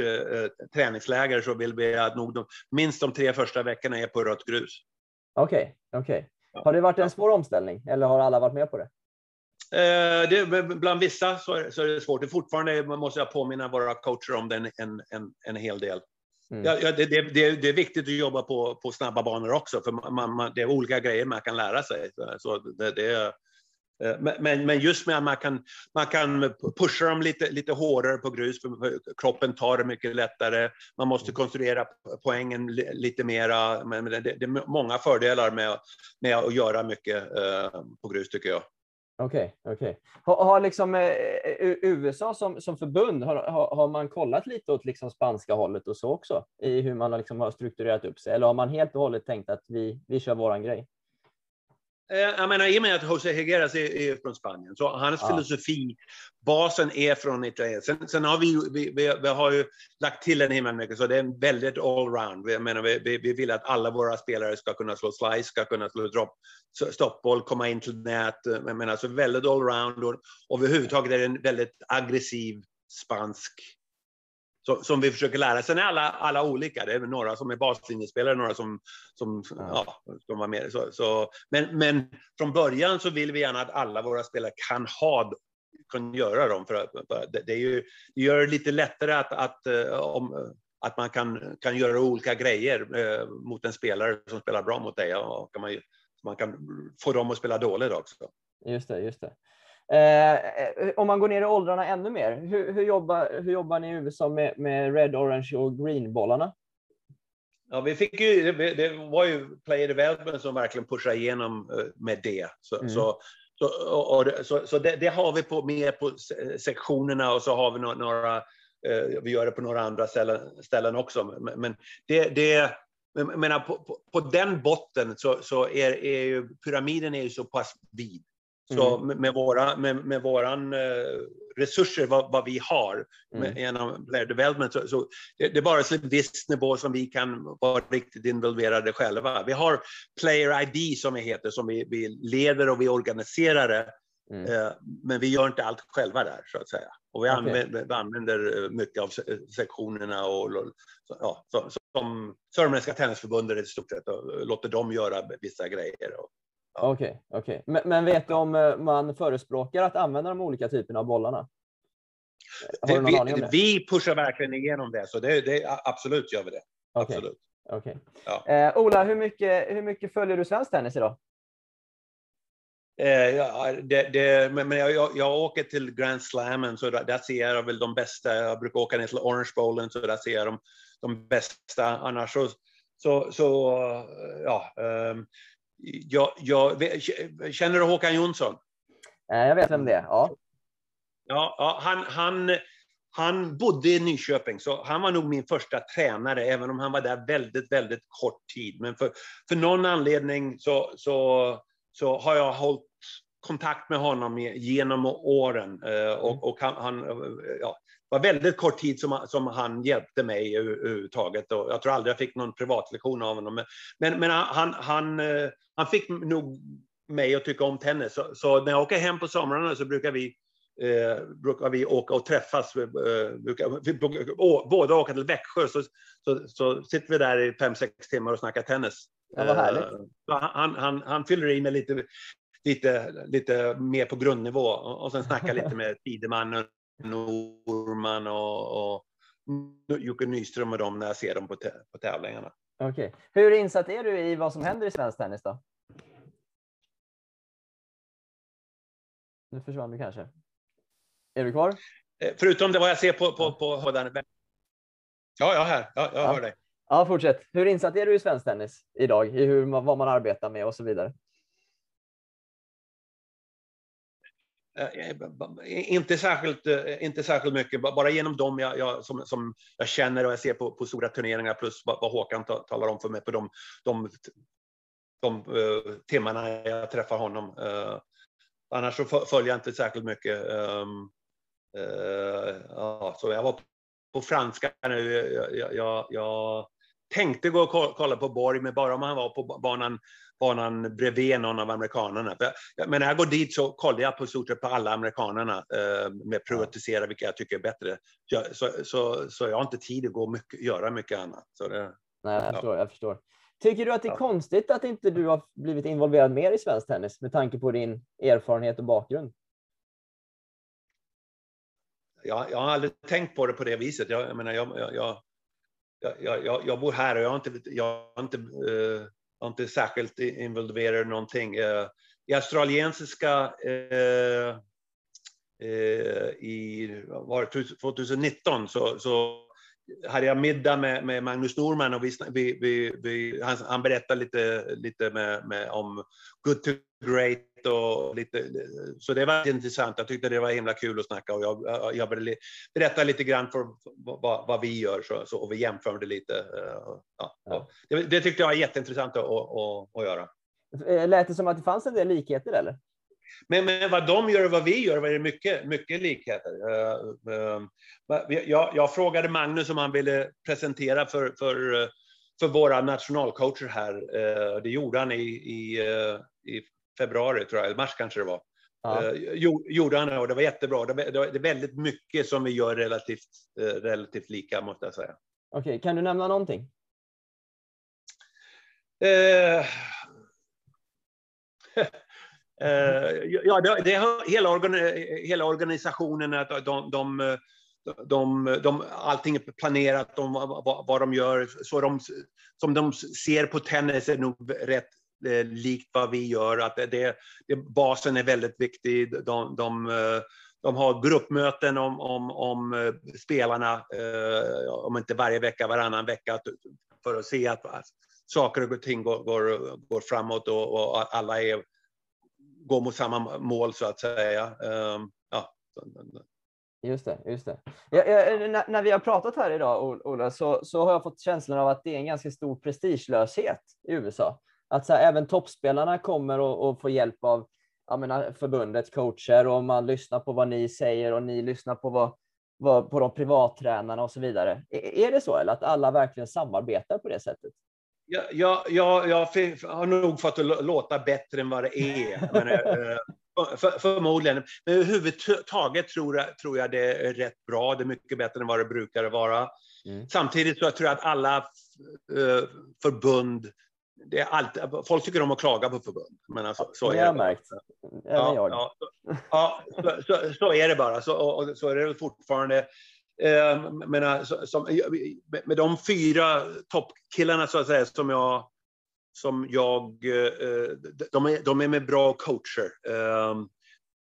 träningsläger så vill vi att nog de, minst de tre första veckorna är på rött grus. Okej, okay, okej. Okay. Har det varit en svår omställning eller har alla varit med på det? Eh, det, bland vissa så är, så är, det svårt. Det fortfarande måste jag påminna våra coacher om det en, en, en hel del. Mm. Ja, det, det, det, är viktigt att jobba på, på snabba banor också, för man, man, det är olika grejer man kan lära sig. Så det, eh, men, men just med att man kan, man kan pusha dem lite, lite hårdare på grus, för kroppen tar det mycket lättare. Man måste mm. konstruera poängen lite mera. Men det, det är många fördelar med, med att göra mycket uh, på grus tycker jag. Okej, okay, okej. Okay. Har, har liksom eh, eh USA som, som förbund, har, har, har, man kollat lite åt liksom spanska hållet och så också i hur man liksom har strukturerat upp sig? Eller har man helt och hållet tänkt att vi, vi kör våran grej? Eh, jag menar, I och med att José Higueras är, är från Spanien, så hans ja. filosofi, basen är från Italien. Sen, sen, har vi, vi, vi, vi, har ju lagt till en himla mycket, så det är väldigt allround. Vi, menar, vi, vi vill att alla våra spelare ska kunna slå slice, ska kunna slå drop, stoppboll, komma in till nät. Jag menar, så väldigt allround och, och överhuvudtaget är det en väldigt aggressiv spansk som vi försöker lära. Sen är alla, alla olika. Det är några som är baslinjespelare, några som, som, ja. som var med. Så, så, men, men från början så vill vi gärna att alla våra spelare kan ha kan göra dem. För, för det, det, är ju, det gör det lite lättare att, att, eh, om, att man kan, kan göra olika grejer eh, mot en spelare som spelar bra mot dig. Och kan man, man kan få dem att spela dåligt också. Just det, just det. Eh, om man går ner i åldrarna ännu mer, hur, hur, jobbar, hur jobbar ni i USA med, med Red, Orange och Green-bollarna? Ja, vi fick ju, det var ju Player Development som verkligen pushade igenom eh, med det. Så, mm. så, så, och, så, så det, det, har vi på, med på sektionerna och så har vi några, eh, vi gör det på några andra ställen, ställen också. Men, men det, det menar, på, på, på, den botten så, så är, är ju, pyramiden är ju så pass vid. Så mm. med, våra, med, med våran eh, resurser, vad, vad, vi har mm. genom Player Development, så, så det, det, är bara en viss nivå som vi kan vara riktigt involverade själva. Vi har Player ID som det heter, som vi, vi leder och vi organiserar det. Mm. Eh, men vi gör inte allt själva där, så att säga. Och vi, okay. använder, vi använder, mycket av sektionerna och ja, som, som Sörmländska Tennisförbundet i stort sett och låter dem göra vissa grejer. Och, Okej, okej. Men, men vet du om eh, man förespråkar att använda de olika typerna av bollarna? Det, vi, vi pushar verkligen igenom det, så det, det absolut gör vi det. Okej, Absolut. okej. Ja. Eh, Ola, hur mycket, hur mycket följer du svensk tennis idag? Eh, ja, det, det, men jag, jag, jag åker till Grand Slammen, så där, där ser jag väl de bästa. Jag brukar åka ner till Orange Bowlen, så där ser jag de, de bästa. Annars så, så, så ja. ehm, jag, jag, känner du Håkan Jonsson? Eh, jag vet vem det är. Ja. Ja, ja han, han, han bodde i Nyköping, så han var nog min första tränare, även om han var där väldigt, väldigt kort tid. Men för, för någon anledning så, så, så har jag hållit kontakt med honom genom åren. eh, Och, och han, han ja, var väldigt kort tid som, han- som han hjälpte mig över- överhuvudtaget. Och jag tror aldrig jag fick någon privatlektion av honom. Men, men, han, han, eh, han fick nog mig att tycka om tennis. Så, så när jag åker hem på somrarna så brukar vi eh, brukar vi åka och träffas. Eh, brukar, vi brukar, å, båda åka till Växjö, så, så, så sitter vi där i fem sex timmar och snackar tennis. Ja, vad härligt. Eh, han, han, han fyller i med lite, lite, lite mer på grundnivå och, och sen snackar lite med Tideman Norman och, och Jocke Nyström och dem när jag ser dem på, på tävlingarna. Okej. Hur insatt är du i vad som händer i svensk tennis då? Nu försvann du kanske. Är du kvar? Eh, Förutom det vad jag ser på, på, på, på den. Ja, jag är här. Ja, jag Ja. hör dig. Ja, fortsätt. Hur insatt är du i svensk tennis idag? I hur, vad man arbetar med och så vidare? Eh, eh, inte särskilt, eh, inte särskilt mycket, bara genom dem jag, jag, som, som jag känner och jag ser på, på stora turneringar plus vad, vad Håkan ta, talar om för mig på de, de, de eh, timmarna jag träffar honom. Annars så följer jag inte särskilt mycket. Ehm, ja, så jag var på franska nu. Jag, jag, jag, jag tänkte gå och kolla på Borg, men bara om han var på banan banan bredvid någon av amerikanerna. För jag, men när jag går dit så kollar jag på stort sett på alla amerikanerna eh, med privatisera vilka jag tycker är bättre. Jag, så, så, så jag har inte tid att gå mycket, göra mycket annat. Så det, Nej, jag Ja. förstår. Jag förstår. Tycker du att det är Ja. konstigt att inte du har blivit involverad mer i svensk tennis med tanke på din erfarenhet och bakgrund? jag, jag har aldrig tänkt på det på det viset. Jag, jag menar, jag, jag, jag, bor här och jag har inte, jag har inte, eh, jag inte särskilt involverad i någonting. Eh, I australiensiska eh, eh, i var 2019 så, så hade jag middag med, med Magnus Norman och vi, vi, vi, han, han berättade lite, lite med, med, om good to great och lite, så det var intressant. Jag tyckte det var himla kul att snacka och jag, jag- berättade- lite grann för vad, vad vi gör så, så, och vi jämförde lite. eh, Ja, Ja. Det, det tyckte jag var jätteintressant att, att, att, att göra. Eh, Lät det som att det fanns en del likheter eller? Men, men vad de gör och vad vi gör var det mycket, mycket likheter. Eh, eh, jag, jag frågade Magnus om han ville presentera för, för, för våra nationalcoacher här. Eh, Det gjorde han i, i, i februari, tror jag, eller mars kanske det var. Ja. Jo- Gjorde han det och det var jättebra. Det, är väldigt mycket som vi gör relativt, relativt lika, måste jag säga. Okej, kan du nämna någonting? Eh, Eh, ja, det, det hela, organ, hela organisationen, att de, de, de, de, allting är planerat, de, vad, vad de gör, så de, som de ser på tennis är nog rätt eh, likt vad vi gör. Att det, det, basen är väldigt viktig. De, de, de har gruppmöten om, om, om eh, spelarna, eh, om inte varje vecka, varannan vecka, för att se att saker och ting går, går, går framåt och, och alla är, går mot samma mål så att säga. Ehm, ja. Just det, just det. Jag, jag, eh, när, när vi har pratat här idag, Ola, så, så har jag fått känslan av att det är en ganska stor prestigelöshet i USA. Att så här, även toppspelarna kommer och, och får hjälp av jag menar, eh, förbundets coacher och man lyssnar på vad ni säger och ni lyssnar på vad, vad på de privattränarna och så vidare. Är, är det så eller att alla verkligen samarbetar på det sättet? Jag, jag, jag, har nog fått det lå- låta bättre än vad det är. Men, eh, för, förmodligen. Men överhuvudtaget tror jag, tror jag det är rätt bra. Det är mycket bättre än vad det brukar vara. Mm. Samtidigt så tror jag att alla eh, förbund det är alltid, folk tycker om att klaga på förbund. Men alltså, så det är har jag det. märkt. Även Ja, jag. ja, ja så, så, så är det bara. Så, och, så är det fortfarande. Eh, som, eh, med, med de fyra toppkillarna så att säga som jag som jag, eh, de, är, de är med bra coacher. Eh,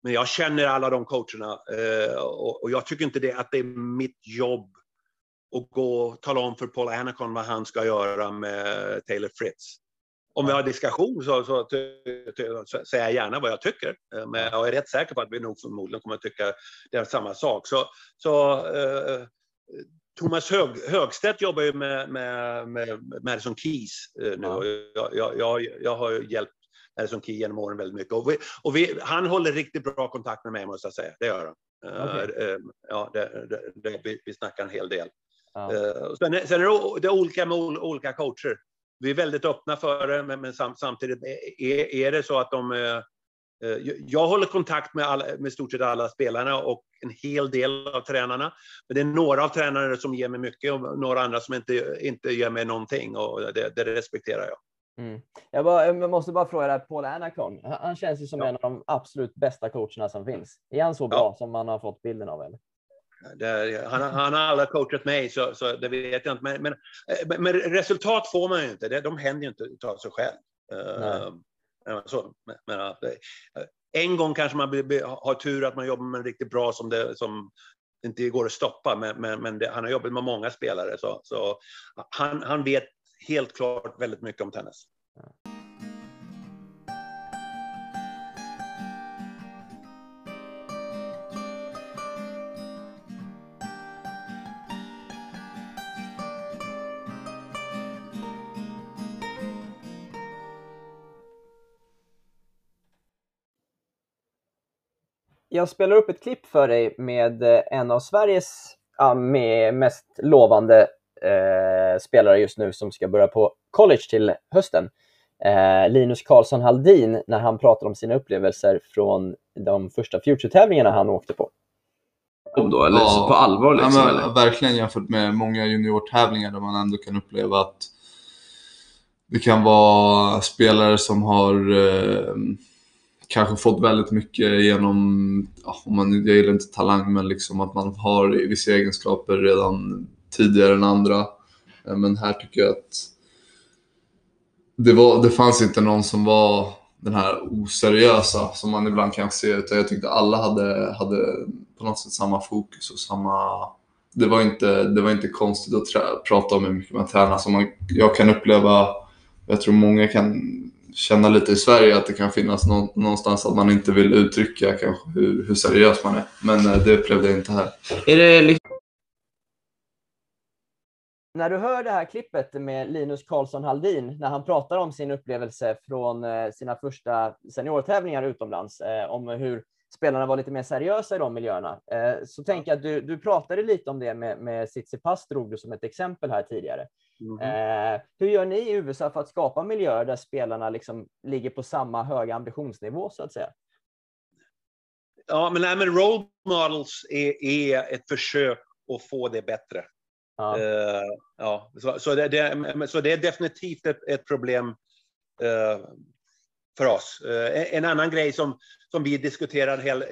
men jag känner alla de coacherna eh, och, och jag tycker inte det att det är mitt jobb att gå och tala om för Paul Anacon vad han ska göra med Taylor Fritz. Om vi har diskussion så, så, så säger jag gärna vad jag tycker. Eh, Men jag är rätt säker på att vi nog förmodligen kommer att tycka det är samma sak. Så, så eh, Thomas Hög, Högstedt jobbar ju med, med, med Madison Keys eh, nu. Ja. Jag, jag, jag, jag har hjälpt Madison Key genom åren väldigt mycket. Och vi, och vi, han håller riktigt bra kontakt med mig måste jag säga. Det gör han. Eh, eh, ja, det, det, det, vi, vi snackar en hel del. Ja. Sen, är- sen är det, det är olika med ol- olika coacher. Vi är väldigt öppna för det, men, men sam, samtidigt är, är det så att de... eh, eh, Jag håller kontakt med, alla, med stort sett alla spelarna och en hel del av tränarna. Men det är några av tränarna som ger mig mycket och några andra som inte, inte ger mig någonting och det, det respekterar jag. Mm. Jag, bara, jag måste bara fråga dig, Paul Anacon. Han, känns ju som Ja. en av de absolut bästa coacherna som finns. Är han så bra som man har fått bilden av? Eller? Det, han, han har aldrig coachat mig, så, så det vet jag inte. Men, men, men, men resultat får man ju inte. De händer ju inte av sig själv. Nej. Uh, så, men, en gång kanske man har tur att man jobbar med en riktigt bra som det som inte går att stoppa. Men, men, men det, han har jobbat med många spelare, så, så han, han vet helt klart väldigt mycket om tennis. Jag spelar upp ett klipp för dig med eh, en av Sveriges ja, med mest lovande eh, spelare just nu som ska börja på college till hösten. Eh, Linus Karlsson Haldin när han pratar om sina upplevelser från de första Future-tävlingarna han åkte på. då, eller Ja. på allvar liksom? ja, eller? men, verkligen jämfört med många juniortävlingar där man ändå kan uppleva att det kan vara spelare som har eh, kanske fått väldigt mycket genom, ja, om man, jag gillar inte talang, men liksom att man har vissa egenskaper redan tidigare än andra. Eh, men här tycker jag att det, var, det fanns inte någon som var den här oseriösa som man ibland kan se, utan jag tyckte alla hade, hade på något sätt samma fokus och samma... Det var inte, det var inte konstigt att trä, prata om hur mycket man tränar. Alltså man, jag kan uppleva, jag tror många kan känna lite i Sverige att det kan finnas nå, någonstans att man inte vill uttrycka kanske hur, hur seriös man är. Men eh, det upplevde jag inte här. Är det liksom När du hör det här klippet med Linus Karlsson Haldin när han pratar om sin upplevelse från eh, sina första seniortävlingar utomlands, eh, om hur spelarna var lite mer seriösa i de miljöerna, så tänker jag att du, du pratade lite om det med, med Tsitsipas, drog du som ett exempel här tidigare. Eh, hur gör ni i USA för att skapa miljöer där spelarna liksom ligger på samma höga ambitionsnivå så att säga? Ja, men, nej, men role models är, är ett försök att få det bättre. Ja. Eh, ja, så, så, det, det, så det är definitivt ett, ett problem eh, för oss. Eh, en annan grej som, som vi diskuterar en hel,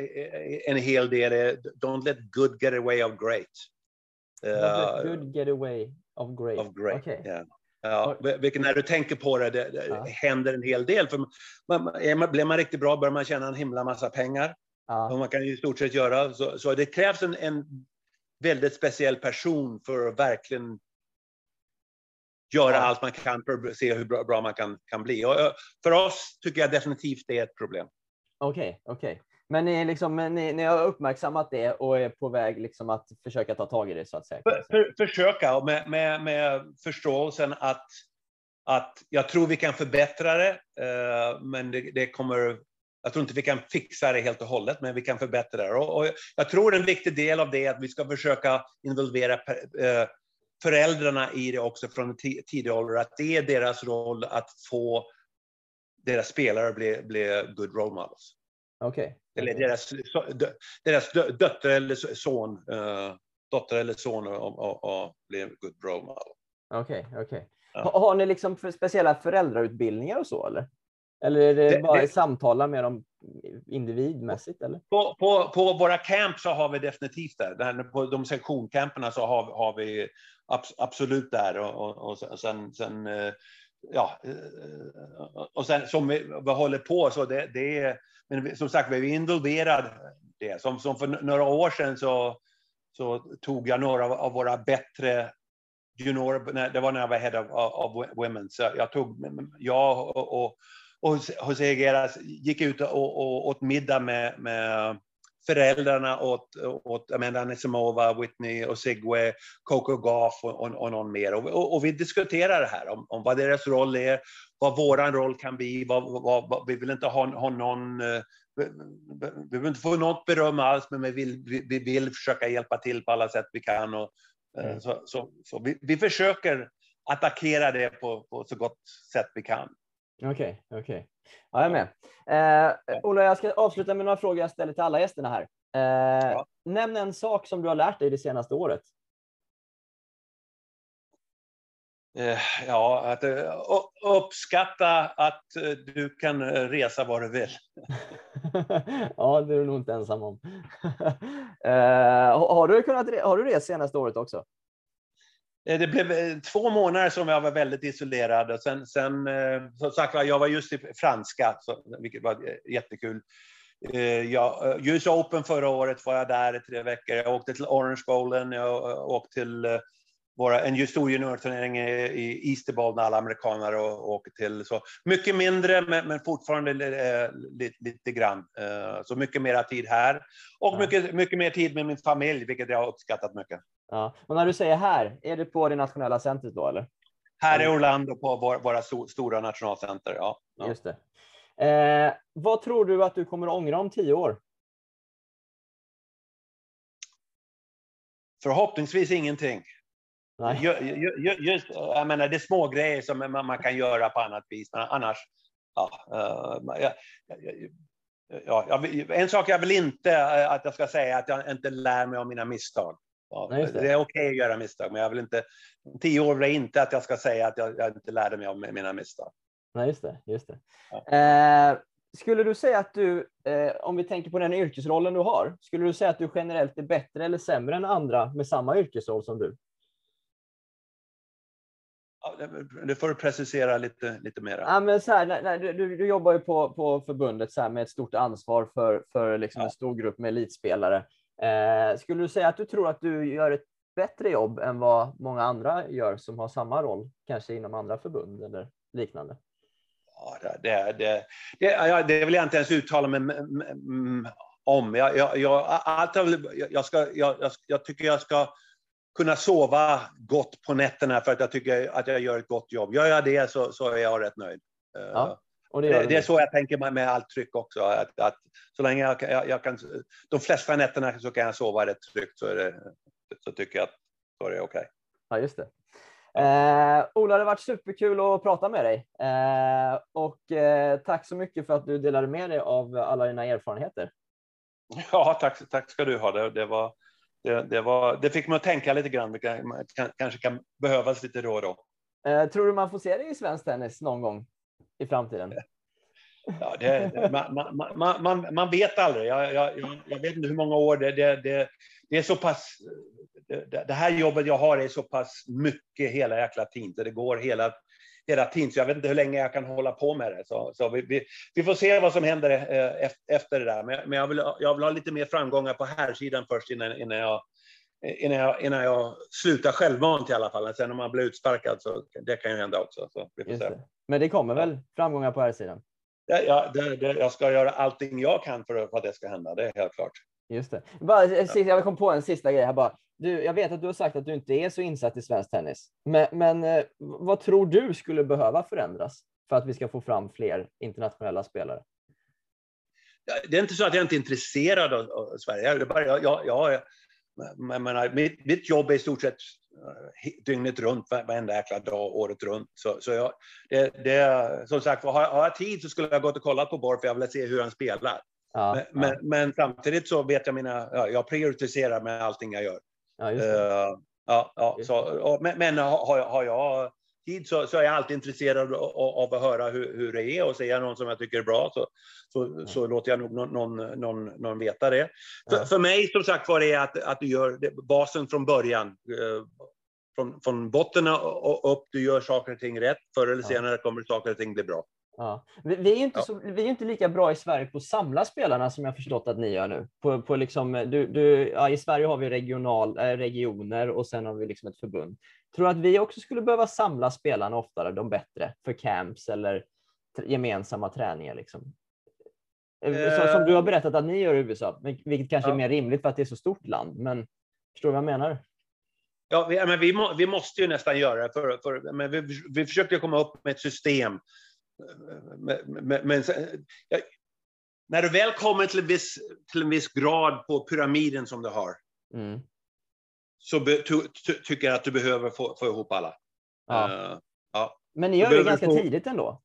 en hel del är don't let good get away of great. Eh, Good getaway of great. of great. Okej. ja. Ja, vilket när du tänker på det, det, det Ja. händer en hel del. För man, är man, blir man riktigt bra börjar man tjäna en himla massa pengar. Ja. Och man kan ju i stort sett göra. Så, så det krävs en, en väldigt speciell person för att verkligen göra Ja. allt man kan för att se hur bra, bra man kan, kan bli. Och, för oss tycker jag definitivt det är ett problem. Okej, okej. Men ni, liksom, ni, ni har uppmärksammat det och är på väg liksom att försöka ta tag i det så att säga. För, för, försöka och med, med, med förståelsen att, att jag tror vi kan förbättra det, eh, men det, det kommer... Jag tror inte vi kan fixa det helt och hållet, men vi kan förbättra det. Och, och jag tror en viktig del av det är att vi ska försöka involvera eh, föräldrarna i det också från tidig ålder. Att det är deras roll att få deras spelare bli, bli good role models. Okej. Eller deras, deras dö- dotter eller son, eh, dotter eller son och, och, good role model. Okej, okej. Ja. Ha- Har ni liksom för speciella föräldrautbildningar och så eller? Eller är det, Det- bara det- samtala med dem individmässigt eller? På, på, på våra camp så har vi definitivt det. Där, på de sektioncamperna så har, har vi abs, absolut där. Och, och, och sen, sen eh, ja, eh, och sen som vi, vi håller på så det, det är, men som sagt vi är involverade i det. Som, som för några år sedan så, så tog jag några av- våra bättre juniorer, det var när jag var head of, of women, så jag tog, jag och, och och José Geras, gick ut och, och åt middag med, med föräldrarna åt, åt Amanda Nesimova, Whitney och Sigwe, Coco Gauff och, och, och någon mer. Och, och, och vi diskuterar det här om, om vad deras roll är, vad våran roll kan bli, vad, vad, vad, vi vill inte ha, ha någon eh, vi, vi- vi vill inte få något beröm alls, men vi vill, vi, vi vill försöka hjälpa till på alla sätt vi kan. Och, eh, Mm. så, så, så vi, vi försöker attackera det på, på så gott sätt vi kan. Okej, okej. Ja, jag är med. Eh, Ola, jag ska avsluta med några frågor jag ställer till alla gästerna här. Eh, Ja. Nämn en sak som du har lärt dig det senaste året. Ja, att eh, uppskatta att eh, du kan eh, resa var du vill. ja, det är du nog inte ensam om. eh, har, du kunnat, har du rest senaste året också? Eh, Det blev eh, två månader som jag var väldigt isolerad. Och sen, sen eh, som sagt jag var just i franska, vilket var eh, jättekul. Eh, Jag, eh, US Open förra året var jag där i tre veckor. Jag åkte till Orange Bowlen, jag eh, åkte till våra, en stor juniorturnering i, Easterball när alla amerikaner åker till. Så mycket mindre, men, men fortfarande eh, lite, lite grann. Eh, Så mycket mera tid här. Och Ja. mycket, mycket mer tid med min familj, vilket jag har uppskattat mycket. Ja. Och när du säger här, är det på det nationella centret då eller? Här i Orlando på vår, våra sto- stora nationalcenter. Ja. Ja. Just det. Eh, vad tror du att du kommer att ångra om tio år? Förhoppningsvis ingenting. Nej. Ju, ju, ju, just, jag menar, det är små grejer som man, man kan göra på annat vis, men annars... Ja, eh, ja, jag, vill- en sak jag vill inte eh, att jag ska säga är att jag inte lär mig av mina misstag. Ja, Nej, just det. det. är okej att göra misstag, men jag vill inte... Tio år vill inte att jag ska säga att jag, jag inte lärde mig av mina misstag. Nej, just det. Just det. Ja. Eh, skulle du säga att du, eh, om vi tänker på den yrkesrollen du har, skulle du säga att du generellt är bättre eller sämre än andra med samma yrkesroll som du? Det- får du precisera lite, lite mera. Ja, men så här, när, när, du, du jobbar ju på, på förbundet så här, med ett stort ansvar för, för liksom Ja. en stor grupp med elitspelare. Eh, skulle du säga att du tror att du gör ett bättre jobb än vad många andra gör som har samma roll, kanske inom andra förbund eller liknande? Ja, det, det, det, det, vill jag inte ens uttala mig om. Jag, jag, jag, allt jag, vill- jag, jag, ska, jag, jag, jag tycker jag ska kunna sova gott på nätterna för att jag tycker att jag gör ett gott jobb. Gör jag det så, så är jag rätt nöjd. Eh, Ja, Och det, det, det är så jag tänker med, allt tryck också. Att, att så länge jag, jag, jag kan, de flesta nätterna så kan jag sova rätt tryggt så, det, så tycker jag att så är det okej. Ja, just det. Eh, Ola, det har varit superkul att prata med dig. Eh, och eh, tack så mycket för att du delade med dig av alla dina erfarenheter. Ja, tack, tack ska du ha. Det, det, var, det, det, var, det fick mig att tänka lite grann. Kan, kanske kan behövas lite då och då. Eh, tror du man får se dig i svensk tennis någon gång i framtiden? Ja, det, man, man, man, man, vet aldrig. Jag, jag, jag- jag vet inte hur många år det, det, det, det är så pass... Det, det här jobbet jag har är så pass mycket hela jäkla tiden. så Det går hela, hela tiden. Så jag vet inte hur länge jag kan hålla på med det. Så, så vi, vi, vi får se vad som händer eh, ef- efter det där. Men, men jag, vill, jag vill ha lite mer framgångar på här sidan först innan, innan jag Innan jag, innan jag slutar självmant i alla fall. Sen om man blir utsparkad så det kan ju hända också. Så vi får se. Men det kommer väl framgångar på här sidan? Ja, det, det, jag ska göra allting jag kan för att, det ska hända, det är helt klart. Just det. Bara, eh, jag kom på en sista grej här bara. Du, jag vet att du har sagt att du inte är så insatt i svensk tennis. Men, men eh, vad tror du skulle behöva förändras för att vi ska få fram fler internationella spelare? Det är inte så att jag inte är intresserad av, av Sverige. Det är bara, jag, jag, jag, jag menar, mitt, mitt jobb är i stort sett eh, dygnet runt, var- varenda jäkla dag, året runt. Så, så jag, det, det, som sagt, har, har jag tid så skulle jag gått och kollat på Borg för jag vill se hur han spelar. Ja, Men, ja, men, men samtidigt så vet jag mina, ja, jag prioriterar med allting jag gör. Ja. Eh, ja, ja, Just så, och, men men har, har jag- tid så, så är jag alltid intresserad av, att höra hur, hur det är och ser jag någon som jag tycker är bra så, så, så låter jag nog någon, någon, någon, någon veta det. För, Ja. för mig som sagt var det att, att du gör det, basen från början. Eh, från, från botten och upp, du gör saker och ting rätt. Förr eller senare kommer saker och ting bli bra. Ja. Vi, vi, är ju inte Ja. så, vi är inte lika bra i Sverige på att samla spelarna som jag förstått att ni gör nu. På, på liksom, du, du, ja, I Sverige har vi regional, eh, regioner och sen har vi liksom ett förbund. Tror du att vi också skulle behöva samla spelarna oftare, de bättre, för camps eller gemensamma träningar? Liksom? Eh, så- Som du har berättat att ni gör i USA, vilket kanske är Ja. mer rimligt för att det är så stort land. Men förstår du vad jag menar? Ja, vi, men vi, må, vi måste ju nästan göra det. För, för, men vi, vi försökte komma upp med ett system. Men, men, ja, när du väl kommer till en, viss, till en viss grad på pyramiden som du har, Mm. så be, ty, ty, tycker jag att du behöver få, få ihop alla. Ja. Eh, ja. Men ni gör det ganska få- tidigt ändå.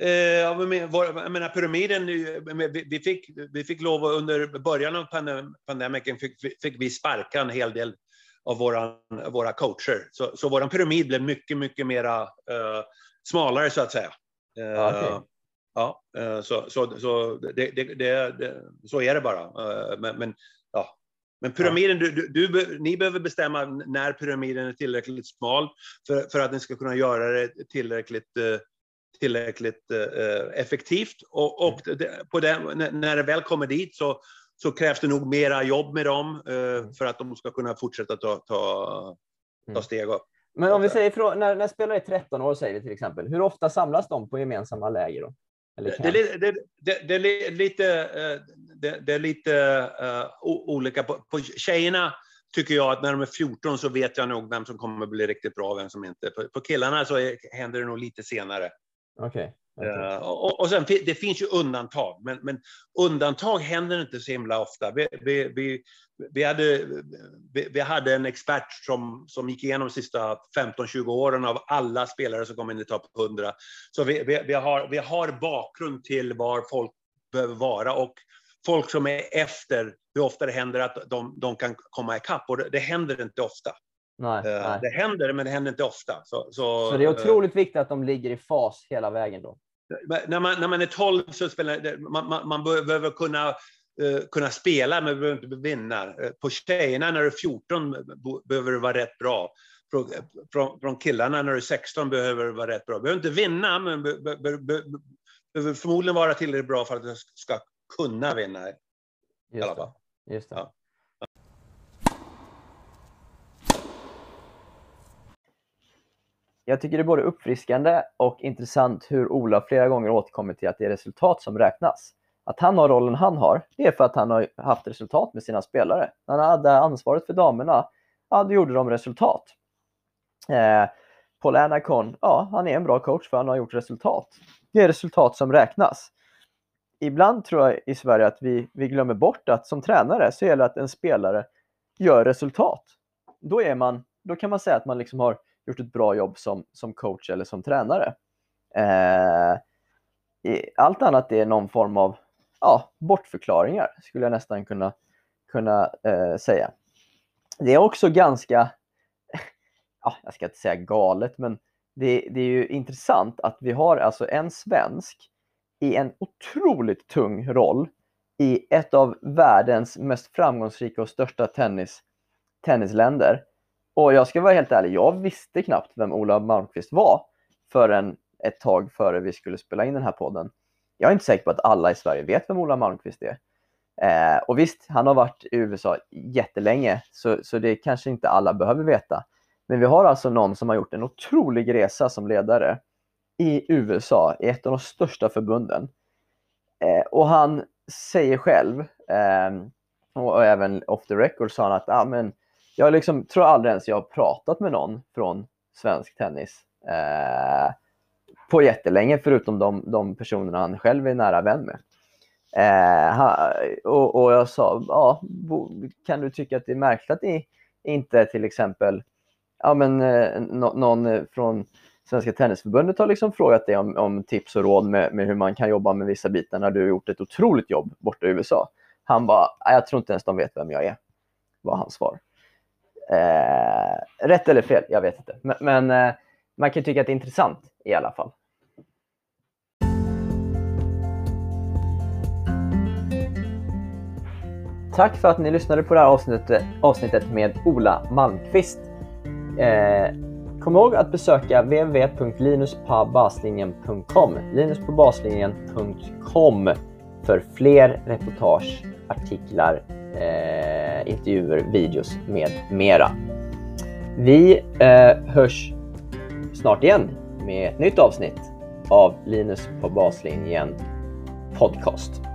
Eh, ja, men, vår, jag menar, pyramiden, vi, vi, fick, vi fick lov under början av pandem, pandemiken fick, fick vi sparka en hel del av våra, våra coacher. Så, så vår pyramid blev mycket, mycket mera eh, smalare så att säga. Eh, Ja, ja, eh, så, så, så, det, det, det, så är det bara. Eh, men, men, ja. men pyramiden, du, du, ni behöver bestämma när pyramiden är tillräckligt smal för, för att ni ska kunna göra det tillräckligt eh, tillräckligt eh, effektivt. Och, och det, på den, när- det väl kommer dit så, så krävs det nog mera jobb med dem eh, för att de ska kunna fortsätta ta, ta, ta Mm. steg upp. Men om vi säger från, när, när spelare är 13 år, säger vi till exempel, hur ofta samlas de på gemensamma läger? Då? Det, det, det, det, det är li- lite, eh, det, är lite eh, o- olika. På, på tjejerna tycker jag att när de är 14 så vet jag nog vem som kommer bli riktigt bra och vem som inte. På, på killarna så är, händer det nog lite senare. Okej. okej. Eh, och, och sen, det finns ju undantag, men, men undantag händer inte så himla ofta. Vi, vi, vi, vi, hade, vi, hade en expert som, som gick igenom de sista 15-20 åren av alla spelare som kom in i topp 100. Så vi, har, vi har bakgrund till var folk behöver vara och folk som är efter, hur ofta det händer att de, de kan komma ikapp. Och det, det händer inte ofta. Nej, Eh, nej. Det händer, men det händer inte ofta. Så, så, Så det är eh, otroligt viktigt att de ligger i fas hela vägen då? När man, när man är 12 så spelar man, man, man behöver kunna, eh, kunna spela, men behöver inte vinna. Eh, På tjejerna när du är 14 bo- behöver du vara rätt bra. Från, från, från killarna när du är 16 behöver du vara rätt bra. Du behöver inte vinna, men be, be, be, be, behöver förmodligen vara tillräckligt bra för att du ska kunna vinna. Just det. Just det. Ja. Jag tycker det är både uppfriskande och intressant hur Ola flera gånger återkommer till att det är resultat som räknas. Att han har rollen han har, det är för att han har haft resultat med sina spelare. När han hade ansvaret för damerna, ja, då gjorde de resultat. Eh, Paul Anacon, ja, han är en bra coach för han har gjort resultat. Det är resultat som räknas. Ibland tror jag i Sverige att vi, vi glömmer bort att som tränare så gäller det att en spelare gör resultat. Då, är man, då kan man säga att man liksom har gjort ett bra jobb som, som coach eller som tränare. Eh, i- allt annat är någon form av ja, bortförklaringar, skulle jag nästan kunna, kunna eh, säga. Det är också ganska, ja, jag ska inte säga galet, men det, det är ju intressant att vi har alltså en svensk i en otroligt tung roll i ett av världens mest framgångsrika och största tennis, tennisländer. Och jag ska vara helt ärlig, jag visste knappt vem Ola Malmqvist var förrän ett tag före vi skulle spela in den här podden. Jag är inte säker på att alla i Sverige vet vem Ola Malmqvist är. Eh, och visst, han har varit i USA jättelänge, så, så det kanske inte alla behöver veta. Men vi har alltså någon som har gjort en otrolig resa som ledare i USA, i ett av de största förbunden. Eh, och han säger själv, eh, och, och även off the record sa han att ah, men, jag liksom, tror aldrig ens jag har pratat med någon från svensk tennis eh, på jättelänge, förutom de, de personerna han själv är nära vän med. Eh, och, och jag sa, ja, kan du tycka att det är märkligt att ni inte till exempel, ja men eh, någon från Svenska Tennisförbundet har liksom frågat dig om, om tips och råd med, med hur man kan jobba med vissa bitar när du har gjort ett otroligt jobb borta i USA. Han bara, jag tror inte ens de vet vem jag är, var hans svar. Eh, rätt eller fel, jag vet inte. Men, men, eh, man kan tycka att det är intressant i alla fall. Tack för att ni lyssnade på det här avsnittet, avsnittet med Ola Malmqvist. Eh, kom ihåg att besöka www.linuspabaslinjen.com linuspabaslinjen.com för fler reportage, artiklar, eh, intervjuer, videos med mera. Vi eh, hörs snart igen med ett nytt avsnitt av Linus på baslinjen podcast.